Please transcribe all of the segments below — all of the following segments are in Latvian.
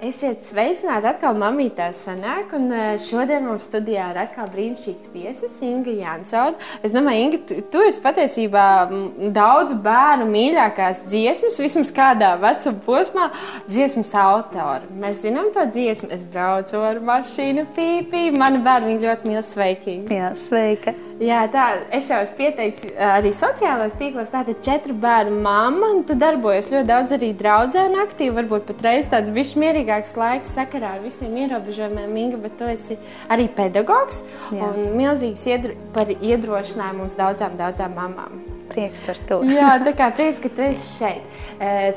Esiet sveicināti atkal mamītā sanāk, un eh, šodien mums studijā ir atkal brīnišķīgs viesis Inga Jansona. Es domāju, Inga, tu, tu esi patiesībā daudz bērnu mīļākās dziesmas, vismaz kādā vecuma posmā, dziesmas autora. Mēs zinām to dziesmu, es braucu ar mašīnu pīpī, mani bērni ļoti mīl sveiki. Jā, sveika. Jā, tā, es jau esmu pieteicis arī sociālajos tīklos. Tā ir četru bērnu mamma, un tu darbojies ļoti daudz arī draudzē un aktīvi. Varbūt pat reiz tāds bišķi mierīgāks laiks sakarā ar visiem ierobežojumiem, Inga, bet tu esi arī pedagogs Jā. un milzīgs iedro, par iedrošinājumu mums daudzām, daudzām mamām. Prieks par to. Jā, tā kā prieks, ka tu esi šeit.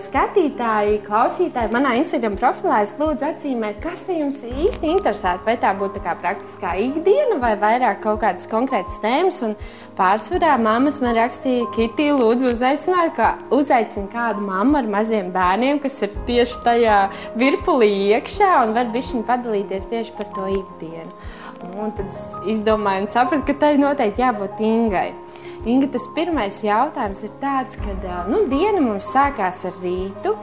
Skatītāji, klausītāji, manā Instagram profilā es lūdzu atzīmēt, kas te jums īsti interesētu. Vai tā būtu tā praktiskā ikdiena, vai vairāk kaut kādas konkrētas tēmas. Un pārsvarā mammas man rakstīja, Kitī, lūdzu, uzaiciniet, kā, uzaicin kādu mammu ar maziem bērniem, kas ir tieši tajā virpulī iekšā un var bišķiņi padalīties tieši par to ikdienu. Un tad es izdomāju un sapratu, ka tai noteikti jābūt Ingai. Inga, tas pirmais jautājums ir tāds, ka nu, diena mums sākās ar rītu,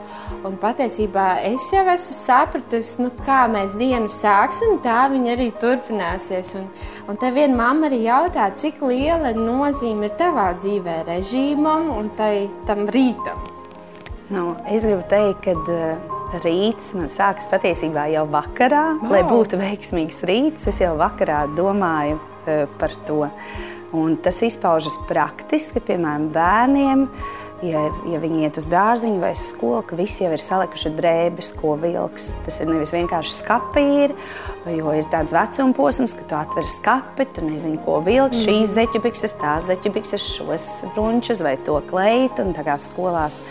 un patiesībā es jau esmu sapratusi, nu, kā mēs dienu sāksim, tā viņa arī turpināsies. Un, un te viena mamma arī jautā, cik liela nozīme ir tavā dzīvē režīmam un tai, tam rītam? Nu, es gribu teikt, ka rīts man sākas patiesībā jau vakarā. Oh. Lai būtu veiksmīgs rīts, es jau vakarā domāju par to. Un tas izpaužas praktiski, piemēram, bērniem. Ja, ja viņi iet uz dārziņu vai skolu, ka visi jau ir salikuši drēbes, ko vilks. Tas ir nevis vienkārši skapīri, jo ir tāds vecuma posms, ka tu atver skapi, tu nezini, ko vilkt. Mm. Šīs zeķu bikses, tās zeķu bikses, šos brunčus vai to kleitu. Un tā kā skolās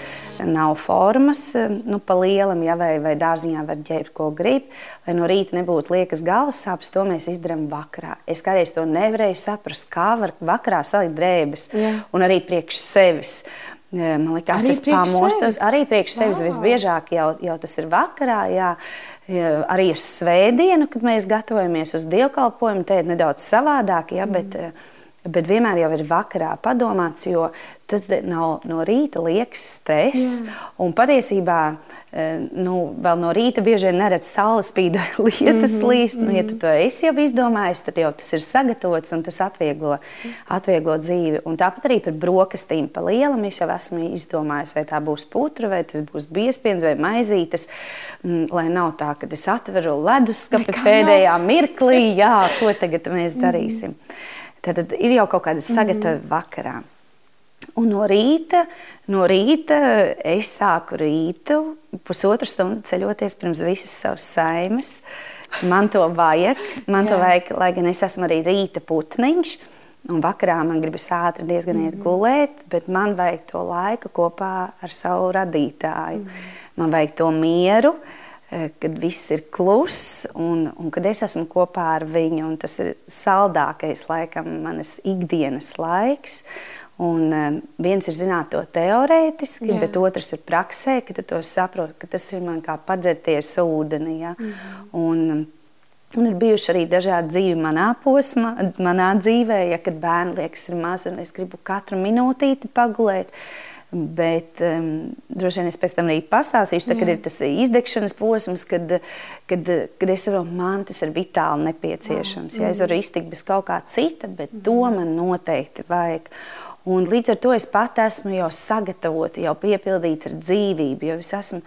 nav formas, nu, pa lielam, ja, vai, vai dārziņā var ģērbt, ko grib. Lai no rīta nebūtu liekas galvas sāpes, to mēs izdarām vakarā. Es kādreiz to nevarēju saprast, kā var vakarā salikt drēbes Jā. un arī priekš sevis. Man liekas, tas ir pamostos. Arī priekš sevis visbiežāk jau, jau tas ir vakarā. Jā. Arī uz svētdienu, kad mēs gatavojamies uz dievkalpojumu, te ir nedaudz savādāk. Jā, mm. bet, Bet vienmēr jau ir vakarā padomāts, jo tad nav no rīta liekas stress. Jā. Un patiesībā eh, nu, vēl no rīta bieži vien neredz saules spīd lietas mm -hmm, līst. Nu, ja tu to esi jau izdomājis, tad jau tas ir sagatavots un tas atvieglo, atvieglo dzīvi. Un tāpat arī par brokastīm pa lielam es jau esmu izdomājis, vai tā būs putra, vai tas būs biespiens vai maizītes. Mm, lai nav tā, ka es atveru leduskapi pēdējā nav. mirklī, jā, ko tagad mēs darīsim. Mm -hmm. Tad, ir jau kaut kāda sagatava mm. vakarā. Un no rīta, no rīta es sāku rītu, pusotru stundu ceļoties pirms visas savas saimes. Man to vajag, man to vajag, lai gan es esmu arī rīta putniņš. Un vakarā man gribas ātri diezgan mm -hmm. iet gulēt, bet man vajag to laiku kopā ar savu radītāju. Mm -hmm. Man vajag to mieru, Eh, kad viss ir kluss un, un kad es esmu kopā ar viņu. Tas ir saldākais, laikam, manas ikdienas laiks. Un, um, viens ir zināt to teorētiski, Jā. bet otrs ir praksē, ka tu to saproti, ka tas ir man kā padzerties ūdenī. Ja? Mm un, Un ir bijuši arī dažādi dzīvi manā posmā, manā dzīvē, ja kad bērni liekas, ir maz un es gribu katru minūtīti pagulēt. Bet um, droši vien es pēc tam arī pastāstīšu, tā, kad ir tas izdegšanas posms, kad, kad, kad es saprotu, man tas ir vitāli nepieciešams. Ja es varu iztikt bez kaut kā cita, bet to man noteikti vajag. Un līdz ar to es pat esmu jau sagatavota, jau piepildīta ar dzīvību, jo es esmu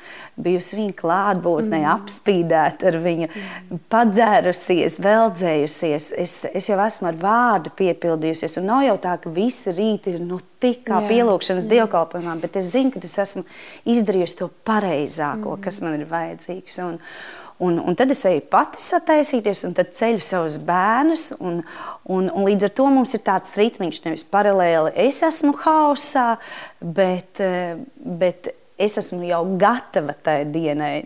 bijusi viņa klātbūtnē, mm. apspīdēta ar viņu, mm. padzērusies, veldzējusies. Es, es jau esmu ar vārdu piepildījusies. Un nav jau tā, ka visi rīti ir nu, tik kā jā, pielūgšanas dievkalpojumā, bet es zinu, ka es esmu izdarījusi to pareizāko, mm. kas man ir vajadzīgs. Un, Un, un tad es eju pati sataisīties, un tad ceļu savus bērnus. Un, un, un līdz ar to mums ir tāds ritmiņš, nevis paralēli. Es esmu haosā, bet, eh, bet es esmu jau gatava tai dienai.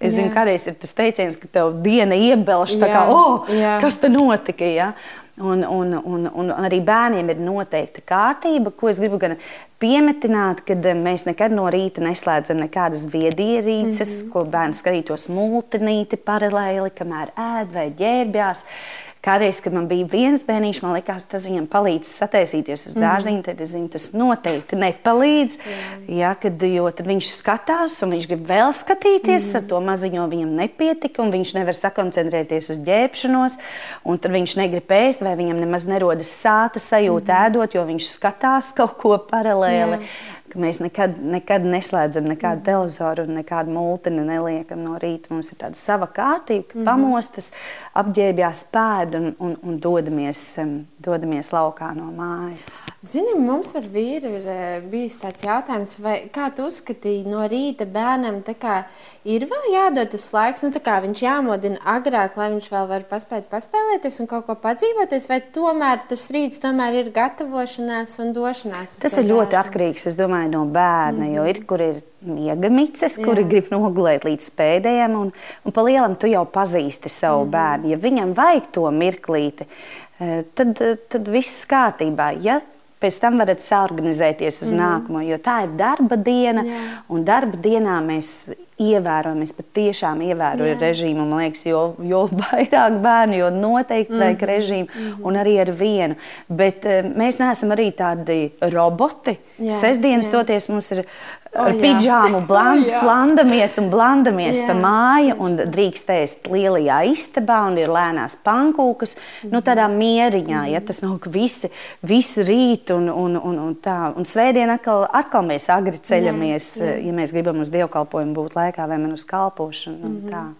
Es zinu, kādreiz ir tas teiciens, ka tev diena iebelž, tā kā, oh, jā. kas te notika. Ja? Un, un, un, un arī bērniem ir noteikta kārtība, ko es gribu gan piemetināt, ka eh, mēs nekad no rīta neslēdzam nekādas viedierīces, mm -hmm. ko bērns skatītos multinīti paralēli, kamēr ēd vai ģērbjās. Kādreiz, kad man bija viens bērniņš, man liekas, tas viņam palīdz sataisīties uz dārziņu, tad es zinu, tas noteikti nepalīdz. Jā, kad, jo tad viņš skatās, un viņš grib vēl skatīties, ar to maziņo viņam nepietika, un viņš nevar sakoncentrēties uz ģērbšanos, un tad viņš negrib ēst, vai viņam nemaz nerodas sāta sajūta ēdot, jo viņš skatās kaut ko paralēli. Jā ka mēs nekad, nekad neslēdzam nekādu televizoru un nekādu multini neliekam no rīta. Mums ir tāda sava kārtība, ka mm -hmm. pamostas, apģērbjās pēdu un, un, un dodamies, dodamies laukā no mājas. Zini, mums ar vīru ir eh, bijis tāds jautājums, vai kā tu uzskatīji no rīta bērnam, kā, ir vēl jādod tas laiks, nu, kā viņš jāmodina agrāk, lai viņš vēl var paspēt paspēlēties un kaut ko padzīvoties, vai tomēr tas rīts tomēr ir gatavošanās un došanās? Tas ir ļoti atkarīgs, es domāju, no bērna, mm -hmm. jo ir, kur ir miega mices, kuri Jā. grib nogulēt līdz pēdējiem, un, un pa lielam tu jau pazīsti savu mm -hmm. bērnu. Ja viņam vajag to mirklīti, eh, tad, tad viss kārtībā. Ja pēc tam varat saorganizēties uz mm. nākamo, jo tā ir darba diena, Jā. un darba dienā mēs ievērojam, es patiešām ievēroju Jā. režīmu. Man liekas, jo, jo vairāk bērnu, jo noteikti mm. vajag režīmu, mm -hmm. un arī ar vienu. Bet uh, mēs neesam arī tādi roboti. Jā. Sesdienas jā. toties mums ir oh, pidžāmu bland, oh, blandamies un blandamies jā. pa māju, un drīkst ēst lielajā istabā, un ir lēnās pankūkas, nu tādā mieriņā, mm. ja tas nav visi, visi rīt, un, un, un, un tā. Un svētdien atkal, atkal mēs agri ceļamies, jā, jā. ja mēs gribam uz dievkalpojumu būt laikā vai man uz kalpošanu. Mm -hmm.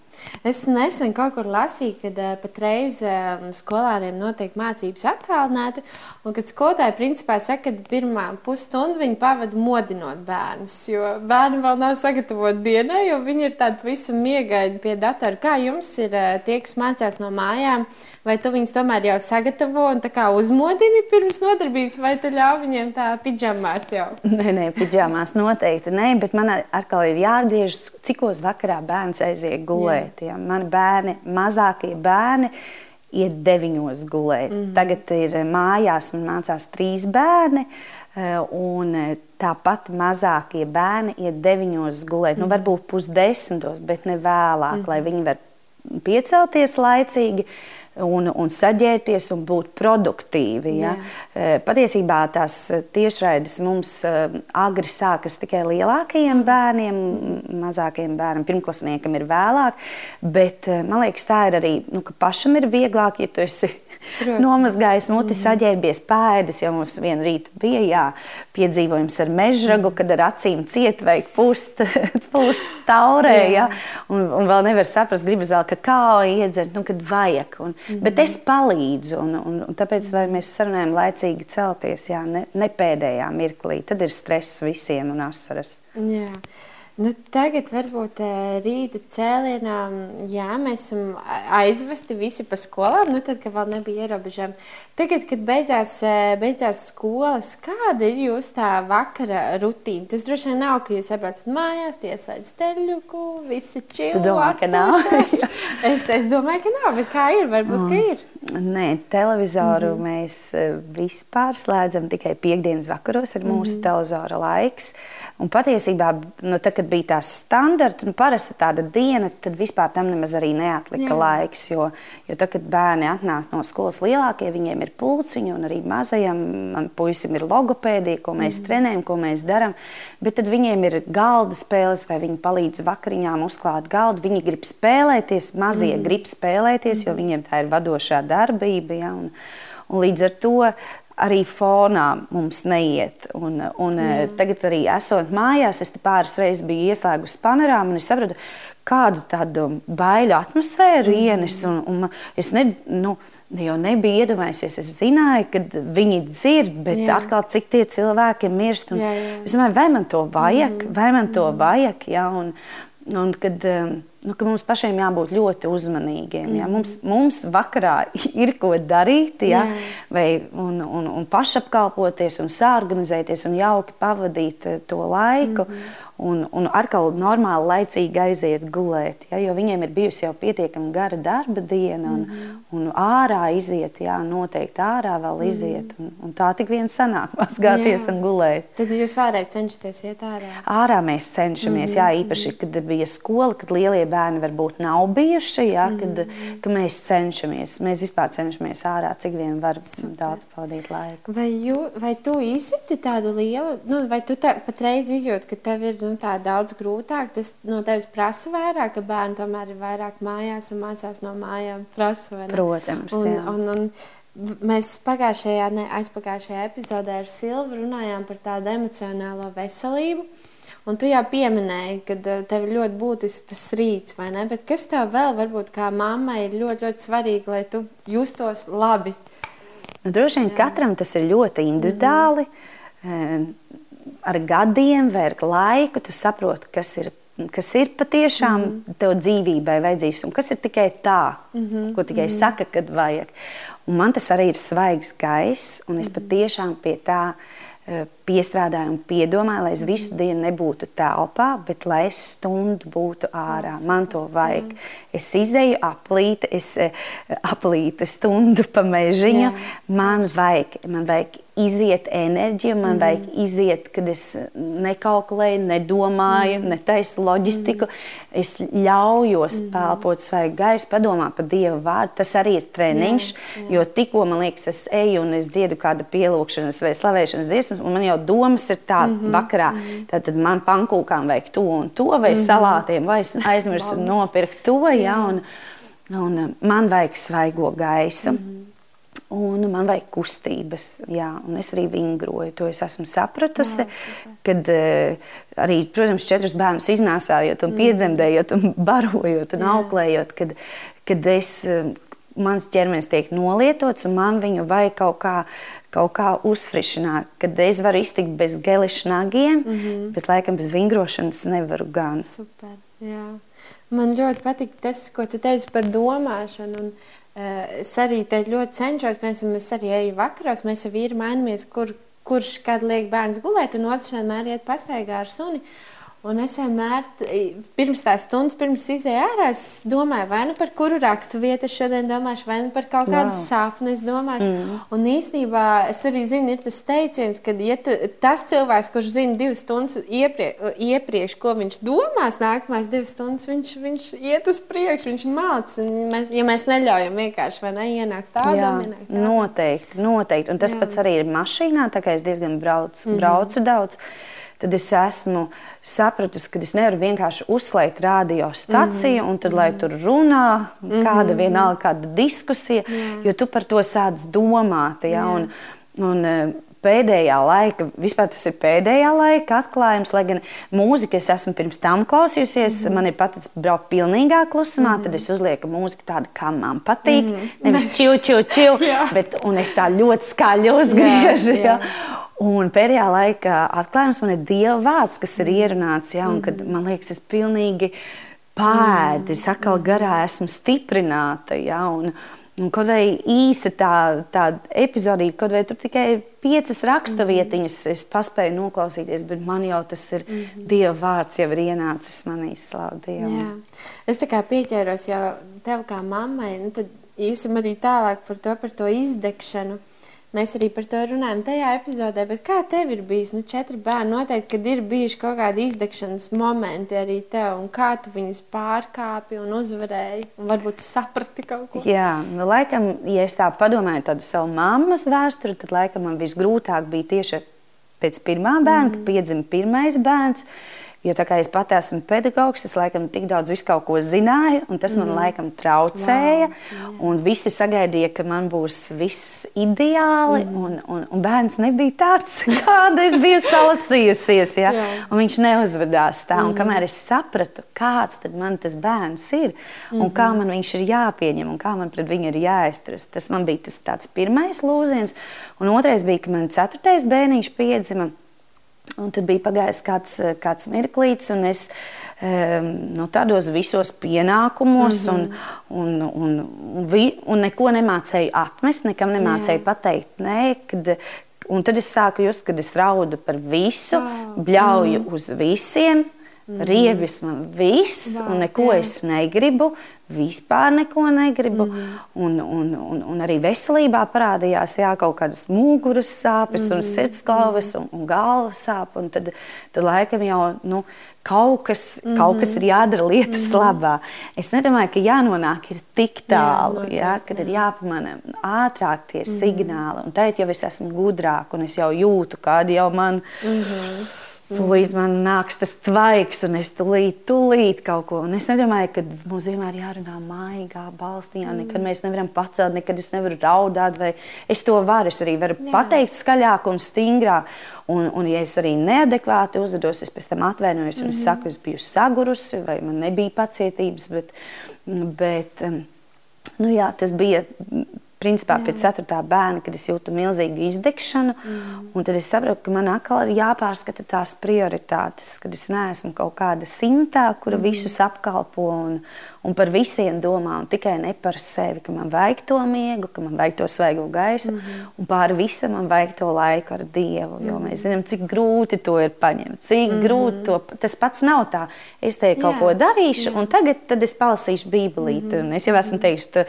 Es nesen kaut kur lasīju, ka uh, patreiz uh, skolēniem notiek mācības attālināti, un kad skolotāji principā saka, ka pirmā pusstundu viņi pavada modinot bērnus, jo bērni vēl nav sagatavoti dienai, jo viņi ir tādi pavisam miegaini pie datora. Kā jums ir uh, tie, kas mācās no mājām, vai tu viņus tomēr jau sagatavo un uzmodini pirms nodarbības, vai tu ļauj viņiem tā pidžamās jau? Nē, nē, pidžamās noteikti nē, bet man atkal ir jāatgriežas, cikos vakarā bērns aiziet gulēt. Jā. Ja? Mani bērni, mazākie bērni, iet deviņos gulēt. Mm -hmm. Tagad ir mājās, man mācās trīs bērni. Eh, un eh, tāpat mazākie bērni iet deviņos gulēt. Mm. Nu, mhm. varbūt pusdesmitos, bet ne vēlāk, mm. lai viņi var piecelties laicīgi. Uh, un, un saģēties un būt produktīvi. Ja? Jā. Patiesībā tās tiešraides mums agri sākas tikai lielākajiem bērniem, mazākajiem bērniem, pirmklasniekam ir vēlāk, bet man liekas, tā ir arī, nu, ka pašam ir vieglāk, ja tu esi. Nomazgājis muti, mm. saģērbies pēdas, jo mums vienā rītā bija jā, piedzīvojums ar mežragu, kad ar acīm ciet vai pūst, pūst taurē. Jā. Jā, un, un vēl nevar saprast, gribas vēl kakao iedzert, nu, kad vajag. Un, mm. Bet es palīdzu, un, un, un tāpēc mēs sarunājam laicīgi celties, jā, ne, ne pēdējā mirklī. Tad ir stress visiem un asaras. Jā. Nu, tagad, varbūt rīta cēlienā, jā, mēs esam aizvesti visi pa skolām, nu, tad, kad vēl nebija ierobežojumi. Tagad, kad beidzās, beidzās skolas, kāda ir jūsu tā vakara rutīna? Tas droši vien nav, ka jūs atbraucat mājās, ieslēdzat teļuku, visi čili. Domā, ka nav? es, es domāju, ka nav, bet kā ir? Varbūt, mm. ka ir. Nē, televizoru mm mēs visi pārslēdzam tikai piekdienas vakaros, ir mūsu mm televizora laiks. Un patiesībā, nu, tad, kad bija tās standarta, nu, parasti tāda diena, tad vispār tam nemaz arī neatlika Jā. laiks. Jo, jo tad, kad bērni atnāk no skolas lielākie, viņiem ir pulciņi, un arī mazajam puisim ir logopēdija, ko mēs mm. trenējam, ko mēs darām. Bet tad viņiem ir galda spēles, vai viņi palīdz vakariņām uzklāt galdu. Viņi grib spēlēties, mazie mm. grib spēlēties, jo viņiem tā ir vadošā darbība. Ja, un, un līdz ar to arī fonā mums neiet. Un, un Jā. tagad, arī esot mājās, es pāris reizes biju ieslēgusi panorāmu un es sapratu, kādu tādu baiļu atmosfēru mm. ienes. Un, un es ne, nu, jau nebiju iedomājies, es zināju, ka viņi dzird, bet jā. atkal cik tie cilvēki mirst. Jā, jā. Es domāju, vai man to vajag, mm. vai man to mm. vajag. Ja? Un, un kad, um, nu, ka mums pašiem jābūt ļoti uzmanīgiem. Mm. Ja? Mums, mums vakarā ir ko darīt, ja? Vai, un, un, un pašapkalpoties, un sāorganizēties un jauki pavadīt eh, to laiku. Mm. Un, un atkal normāli laicīgi aiziet gulēt. Ja, jo viņiem ir bijusi jau pietiekami gara darba diena, un, mm -hmm. un ārā iziet, jā, noteikti ārā vēl -hmm. iziet. Un, un tā tik vien sanāk, mazgāties jā. un gulēt. Tad jūs vēlreiz cenšaties iet ārā? Ārā mēs cenšamies, mm -hmm. jā, īpaši, kad bija skola, kad lielie bērni varbūt nav bijuši, jā, kad, mm -hmm. kad mēs cenšamies. Mēs vispār cenšamies ārā, cik vien var daudz pavadīt laiku. Vai, jū, vai tu izjūti tādu lielu, nu, vai tu tā, patreiz izjūti, ka tev ir nu, tā daudz grūtāk. Tas no tevis prasa vairāk, ka bērni tomēr ir vairāk mājās un mācās no mājām. Prasa, Protams. Un, un, un, Mēs pagājušajā, ne aizpagājušajā epizodē ar Silvu runājām par tādu emocionālo veselību. Un tu jau pieminēji, ka uh, tev ir ļoti būtisks tas rīts, vai ne? Bet kas tev vēl, varbūt, kā mammai, ir ļoti, ļoti svarīgi, lai tu justos labi? Nu, droši vien Jā. katram tas ir ļoti individuāli. Mm -hmm ar gadiem, vai ar laiku, tu saproti, kas ir, kas ir patiešām mm -hmm. tev dzīvībai vajadzīgs un kas ir tikai tā, mm -hmm. ko tikai mm -hmm. saka, kad vajag. Un man tas arī ir svaigs gaiss, un es -hmm. patiešām pie tā uh, piestrādāju un piedomāju, lai es visu dienu nebūtu telpā, bet lai es stundu būtu ārā. Man to vajag. Es izēju aplīti, es uh, aplītu stundu pa mežiņu. Man vajag, man vajag iziet enerģija, man mm vajag iziet, kad es nekalkulēju, nedomāju, mm netaisu loģistiku. Mm. Es ļaujos mm pelpot svaigu gaisu, padomāt par Dieva vārdu. Tas arī ir treniņš, jā, jā. jo tikko man liekas, es eju un es dziedu kādu pielūgšanas vai slavēšanas dziesmu, un man jau domas ir tāda mm -hmm. vakarā. Mm -hmm. Tad man pankūkām vajag to un to, vai mm -hmm. salātiem, vai es aizmirsu nopirkt to, jā, jā. Un, un man vajag svaigo gaisu. Mm -hmm. Un man vajag kustības, jā, un es arī vingroju. To es esmu sapratusi. Jā, kad uh, arī, protams, četrus bērnus iznāsājot, un mm. piedzemdējot, un barojot un jā. auklējot, kad, kad es, uh, mans ķermenis tiek nolietots, un man viņu vajag kaut kā, kaut kā uzfrišināt. Kad es varu iztikt bez gelišu nagiem, mm -hmm. bet laikam bez vingrošanas nevaru gan. Super, jā. Man ļoti patīk tas, ko tu teici par domāšanu. Un Eh, es arī te ļoti cenšos, piemēram, es arī eju vakaros, mēs ar vīru mainamies, kur, kurš kad liek bērns gulēt, un otrs vienmēr iet pastaigā ar suni. Un es vienmēr, pirms tās stundas, pirms izēju ārā, es domāju, vai nu par kuru rakstu vietu es šodien domāšu, vai nu par kaut kādu wow. sapni es domāšu. Mm. Un īstenībā es arī zinu, ir tas teiciens, ka ja tu, tas cilvēks, kurš zina divas stundas ieprie, iepriekš, ko viņš domās nākamās divas stundas, viņš, viņš iet uz priekšu, viņš māc. Mēs, ja mēs neļaujam vienkārši vai ne, ienākt tādā veidā. Noteikti, noteikti. Un tas Jā. pats arī ir mašīnā, tā kā es diezgan braucu, mm -hmm. braucu daudz tad es esmu sapratusi, ka es nevaru vienkārši uzslēgt radiostaciju mm -hmm. un tad, lai tur runā, kāda mhm. vienalga kāda diskusija, yeah. jo tu par to sāc domāt. Ja, yeah. un, un, e, Pēdējā laika, vispār tas ir pēdējā laika atklājums, lai gan mūziku es esmu pirms tam klausījusies. Mm -hmm. Man ir paticis braukt pilnīgā klusumā, mm -hmm. tad es uzlieku mūziku tādu, kā man patīk. Mm -hmm. Nevis čil, čil, čil, bet es tā ļoti skaļi uzgriežu. Yeah, yeah. Ja. Un pēdējā laikā atklājums man ir Dieva vārds, kas ir ierunāts, ja, un kad man liekas, es pilnīgi pēdi, es atkal garā esmu stiprināta, ja, un, un kaut vai īsa tā, tā epizodīja, kaut vai tur tikai piecas rakstavietiņas es paspēju noklausīties, bet man jau tas ir mm -hmm. Dieva vārds, jau ir ienācis manī. Jā. Es kā pieķēros jau tev kā mammai, nu tad īsim arī tālāk par to, par to izdegšanu. Mēs arī par to runājam tajā epizodē, bet kā tev ir bijis? Nu, četri bērni noteikti, kad ir bijuši kaut kādi izdegšanas momenti arī tev, un kā tu viņus pārkāpi un uzvarēji, un varbūt tu saprati kaut ko. Jā, nu, laikam, ja es tā padomāju tādu savu mammas vēsturi, tad laikam man visgrūtāk bija tieši pēc pirmā bērna, mm. kad piedzima pirmais bērns. Uh, Jo tā kā es pati esmu pedagogs, es laikam tik daudz visu kaut ko zināju, un tas mm. man laikam traucēja. Wow. Un visi sagaidīja, ka man būs viss ideāli, mm. un, un, un bērns nebija tāds, kāda es biju salasījusies. Ja? Viņš neuzvedās tā, un mm. kamēr es sapratu, kāds tad man tas bērns ir, un mm. kā mhm. man viņš ir jāpieņem, un kā man pret viņu ir jāizturas, tas man bija tas pirmais lūziens. Un otrais bija, ka man ceturtais bērniņš piedzima. Un tad bija pagājis kāds, kāds mirklīts, un es um, nu, tādos visos pienākumos, mm -hmm. un, un, un, un, vi, un neko nemācēju atmest, nekam nemācēju Jā. pateikt, nē, kad, Un tad es sāku just, kad es raudu par visu, bļauju mm. uz visiem, Mm. Riebis man viss, Vā, un neko jā. es negribu, vispār neko negribu. Mm. Un, un, un, un arī veselībā parādījās jā, kaut kādas muguras sāpes, mm. un sirdsgalvas un, un galvas sāpes. Tad, tad laikam jau nu, kaut, kas, mm. kaut kas ir jādara lietas mm. labā. Es nedomāju, ka jānonāk tik tālu, jā, jā, kad jā. ir jāpamana ātrāk tie mm. signāli. Un tagad jau es esmu gudrāk, un es jau jūtu, kādi jau man. Mm -hmm Tūlīt man nāks tas tvaiks, un es tūlīt, tūlīt kaut ko. Un es nedomāju, ka mums vienmēr jārunā maigā, balstījā, mm. nekad mēs nevaram pacelt, nekad es nevaru raudāt, es to varu. Es arī varu Jā. pateikt skaļāk un stingrāk. Un, un ja es arī neadekvāti uzvedos, es pēc tam atvainojos, un mm -hmm. saku, es biju sagurusi, vai man nebija pacietības, bet, bet nu jā, tas bija principā pēc ceturtā bērna, kad es jūtu milzīgu izdegšanu, mm. tad es saprotu, ka man atkal ir jāpārskata tās prioritātes, kad es neesmu kaut kāda simtā, kura mm. visus apkalpo un, un par visiem domā, un tikai ne par sevi, ka man vajag to miegu, ka man vajag to svaigo gaisu, mm. un pāri visam man vajag to laiku ar Dievu, jo mm. mēs zinām, cik grūti to ir paņemt, cik mm. grūti to, tas pats nav tā, es te kaut Jā. ko darīšu, Jā. un tagad tad es palasīšu bībelīti, mm. un es jau esmu teikusi,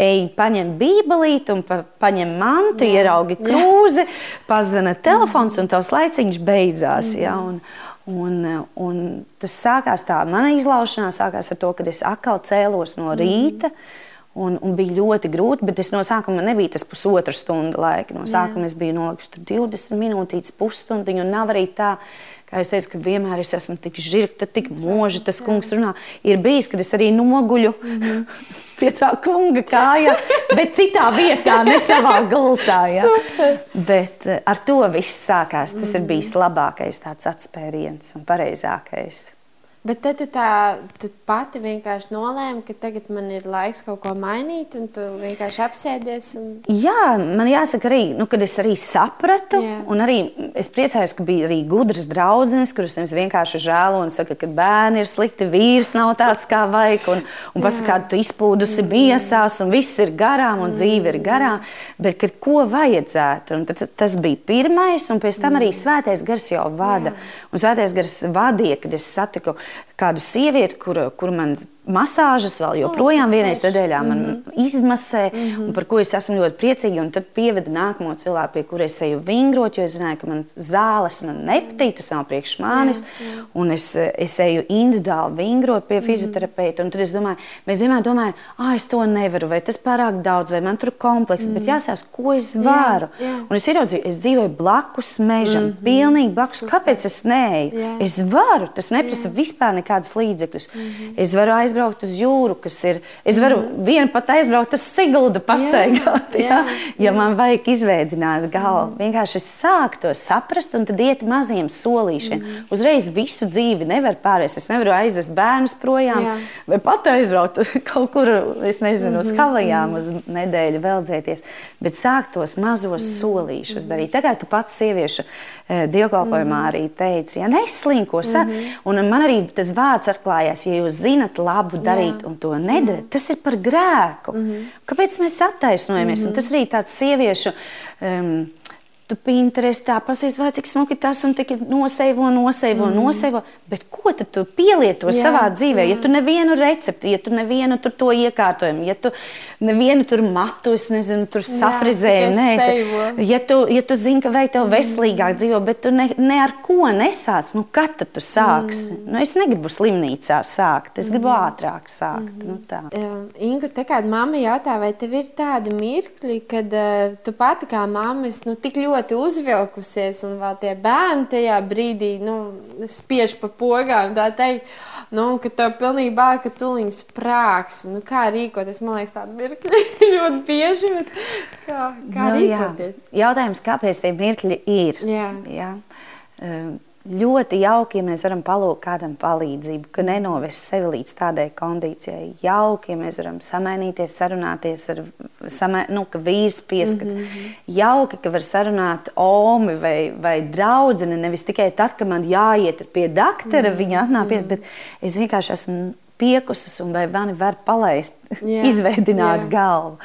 ej, paņem bībelīti un pa, paņem mantu, jā, ieraugi krūzi, pazvana telefons un tavs laiciņš beidzās. Mm. Ja, un, un, un tas sākās tā, mana izlaušanās sākās ar to, kad es atkal cēlos no rīta. Mm. Un, un bija ļoti grūti, bet es no sākuma nebija tas pusotra stunda laika. No sākuma Jā. es biju nolikusi 20 minūtes, pusstundu, un nav arī tā, kā es teicu, ka vienmēr es esmu tik žirgta, tik moža, tas kungs runā. Ir bijis, kad es arī noguļu mm -hmm. pie tā kunga kājā, bet citā vietā, ne savā gultā. Ja? bet eh, ar to viss sākās. Tas ir bijis labākais tāds atspēriens un pareizākais. Bet tad tu, tā, tu pati vienkārši nolēmi, ka tagad man ir laiks kaut ko mainīt, un tu vienkārši apsēdies. Un... Jā, man jāsaka, arī, nu, kad es arī sapratu, Jā. un arī es priecājos, ka bija arī gudras draudzenes, kuras es vienkārši žēlo un saka, ka bērni ir slikti, vīrs nav tāds kā vajag, un, un pasaka, kā tu izplūdusi mm. miesās, un viss ir garām, un mm. dzīve ir garām, bet kad ko vajadzētu, un tas, tas bija pirmais, un pēc tam arī mm. svētais gars jau vada. Jā. Un svētais gars vadīja, kad es satiku kādu sievieti, kur, kur man masāžas vēl joprojām oh, vienreiz nedēļā man mm -hmm. izmasē, mm -hmm. un par ko es esmu ļoti priecīga. Un tad pieveda nākamo cilvēku, pie kura es eju vingrot, jo es zināju, ka man zāles man nepatīk, tas nav priekš manis. Jā, jā. Un es, es eju individuāli vingrot pie mhm. fizioterapeita. Un tad es domāju, mēs vienmēr domājam, ah, es to nevaru, vai tas pārāk daudz, vai man tur ir komplekss, mm -hmm. bet mhm. jāsaka, ko es varu. Jā, jā. Un es ieraudzīju, es dzīvoju blakus mežam, mm -hmm. pilnīgi blakus. Super. Kāpēc es neeju? Jā. Es varu, tas neprasa jā. vispār nekādus līdzekļus. Mm -hmm. Es varu aizbraukt aizbraukt uz jūru, kas ir. Es varu mm -hmm. vienu pat aizbraukt uz Siguldu, pastaigāt, jā, jā, jā, ja man vajag izveidot galvu. Mm -hmm. Vienkārši sākt to saprast un tad iet maziem solīšiem. Mm -hmm. Uzreiz visu dzīvi nevar pārēst. Es nevaru aizvest bērnus projām jā. vai pat aizbraukt kaut kur, es nezinu, mm -hmm. uz mhm, Havajām -hmm. uz nedēļu veldzēties, bet sākt tos mazos mm -hmm. solīšus darīt. Tagad tu pats sieviešu eh, dievkalpojumā mm -hmm. arī teici, ja neslinko, mm -hmm. un man arī tas vārds atklājās, ja jūs zinat labu labu darīt Jā. un to nedarīt, tas ir par grēku. Mm -hmm. Kāpēc mēs attaisnojamies? Mm -hmm. Un tas arī tāds sieviešu. Um, Tu Pinterestā pasies, vai cik smuki tas un tik noseivo, noseivo, mm. noseivo. Bet ko tad tu pielieto jā, savā dzīvē? Jā. Ja tu nevienu recepti, ja tu nevienu tur to iekārtojumu, ja tu nevienu tur matu, es nezinu, tur safrizēju, nē, ja tu, ja tu zini, ka vajag tev veselīgāk mm. dzīvo, bet tu ne, ne ar ko nesāc, nu kad tad tu sāksi? Mm. Nu, es negribu slimnīcā sākt, es gribu mm. ātrāk sākt. Mm. Nu, tā. Inga, tā kā mamma jautā, vai tev ir tādi mirkļi, kad uh, tu pati kā mamma esi nu, tik ļoti uzvilkusies, un vēl tie bērni tajā brīdī nu, spiež pa pogām. Tā teikt, nu, ka tev pilnībā ka tuliņš sprāgs. Nu, kā rīkoties? Man liekas, tāda mirkļi ļoti bieži. Kā, kā nu, rīkoties? Jā. Jautājums, kāpēc tie mirkļi ir? Jā. Jā. Um, ļoti jauki, ja mēs varam palūgt kādam palīdzību, ka nenovest sevi līdz tādai kondīcijai. Jauki, ja mēs varam samainīties, sarunāties ar samai, nu, vīrs pieskat. Mm -hmm. Jauki, ka var sarunāt omi vai, vai draudzeni, nevis tikai tad, kad man jāiet pie doktora, mm -hmm. viņa atnāk pie, bet es vienkārši esmu piekusus un vai mani var palaist, yeah. izveidināt yeah. galvu.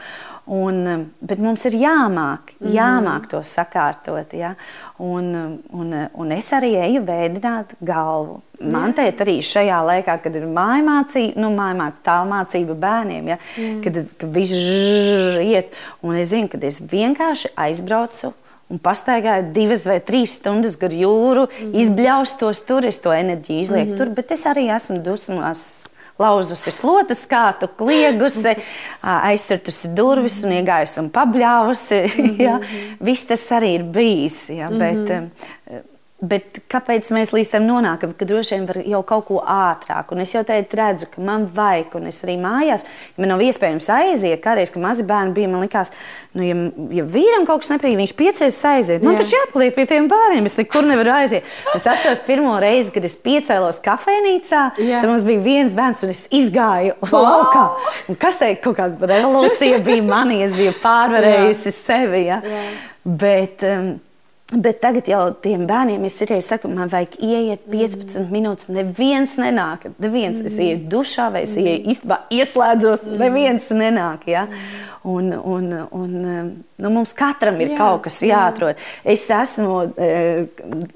Un, um, bet mums ir jāmāk, -hmm. jāmāk to sakārtot. Ja? Un, um, un, un es arī eju vēdināt galvu. Man te arī šajā laikā, kad ir mājmācība, nu, mājmācība, tālmācība bērniem, ja? mm. kad, kad viss iet, un es zinu, ka es vienkārši aizbraucu un pastaigāju divas vai trīs stundas gar jūru, mm -hmm. izbļaustos tur, es to enerģiju izlieku mm -hmm. tur, bet es arī esmu dusmās lauzusi slotas kātu, kliegusi, aizsirtusi durvis un iegājusi un pabļāvusi. Ja. Viss tas arī ir bijis. Ja, bet, -hmm. Bet kāpēc mēs līdz tam nonākam? Ka droši vien var jau kaut ko ātrāk. Un es jau teicu, redzu, ka man vajag, un es arī mājās, ja man nav iespējams aiziet, kādreiz, kad mazi bērni bija, man likās, nu, ja, ja vīram kaut kas nepatīk, viņš piecēs aiziet. Man taču jāpaliek pie tiem bērniem, es nekur nevaru aiziet. Es atceros pirmo reizi, kad es piecēlos kafejnīcā, tad mums bija viens bērns, un es izgāju wow. laukā. Un kas teikt, kaut kāda revolūcija bija manī, es biju pārvarējusi sevi. Ja? Jā. Bet, um, Bet tagad jau tiem bērniem es citreiz saku, man vajag ieiet 15 mm. minūtes. Neviens nenāk. Neviens. Mm. Es ieju dušā vai es ieju īstenībā ieslēdzos. Mm. Neviens nenāk. Ja? Mm. Un, un, un, nu, mums katram ir jā, kaut kas jāatrod. Jā. Es esmu e,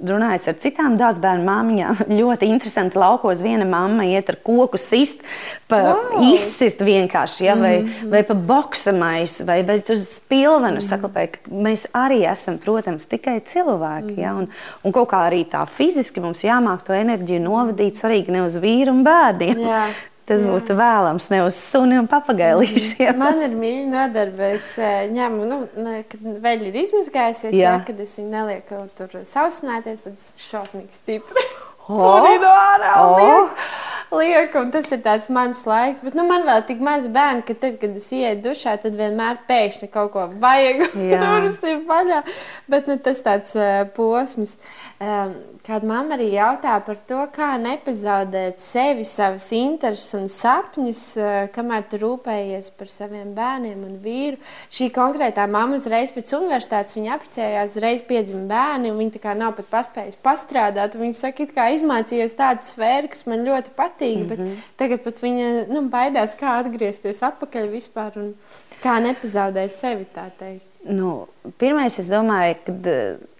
runājis ar citām dārzbērnu māmiņām. Ļoti interesanti laukos viena mamma iet ar koku sist, pa, wow. izsist vienkārši, ja? vai, mm vai pa boksamais, vai, vai uz pilvenu mm saklapē. Mēs arī esam, protams, tikai cilvēki. Ja? un, un kaut kā arī tā fiziski mums jāmāk to enerģiju novadīt svarīgi ne uz vīru un bērniem. Jā. Tas Jā. būtu vēlams ne uz suni un papagailīšiem. Man ir mīļa nodarbe. Es ņemu, nu, kad vēl ir izmazgājusies, jā. Jā, kad es viņu nelieku tur sausināties, tad ir šausmīgi stipri. No ārā, oh. liek, liek, un tas ir tāds mans laiks. Bet nu, man vēl tik maz bērni, ka tad, kad es ieeju dušā, tad vienmēr pēkšņi kaut ko vajag. Tur ir vaļā. Bet nu, tas tāds uh, posms. Um, Kāda mamma arī jautā par to, kā nepazaudēt sevi, savas intereses un sapņus, eh, kamēr tu rūpējies par saviem bērniem un vīru. Šī konkrētā mamma uzreiz pēc universitātes viņa apprecējās, uzreiz piedzima bērni, un viņa tā kā nav pat paspējusi pastrādāt. Viņa saka, kā izmācījos tādu sfēru, kas man ļoti patīk, mm -hmm. bet mhm. tagad pat viņa nu, baidās, kā atgriezties atpakaļ vispār un kā nepazaudēt sevi, tā teikt. Nu, pirmais, es domāju, ka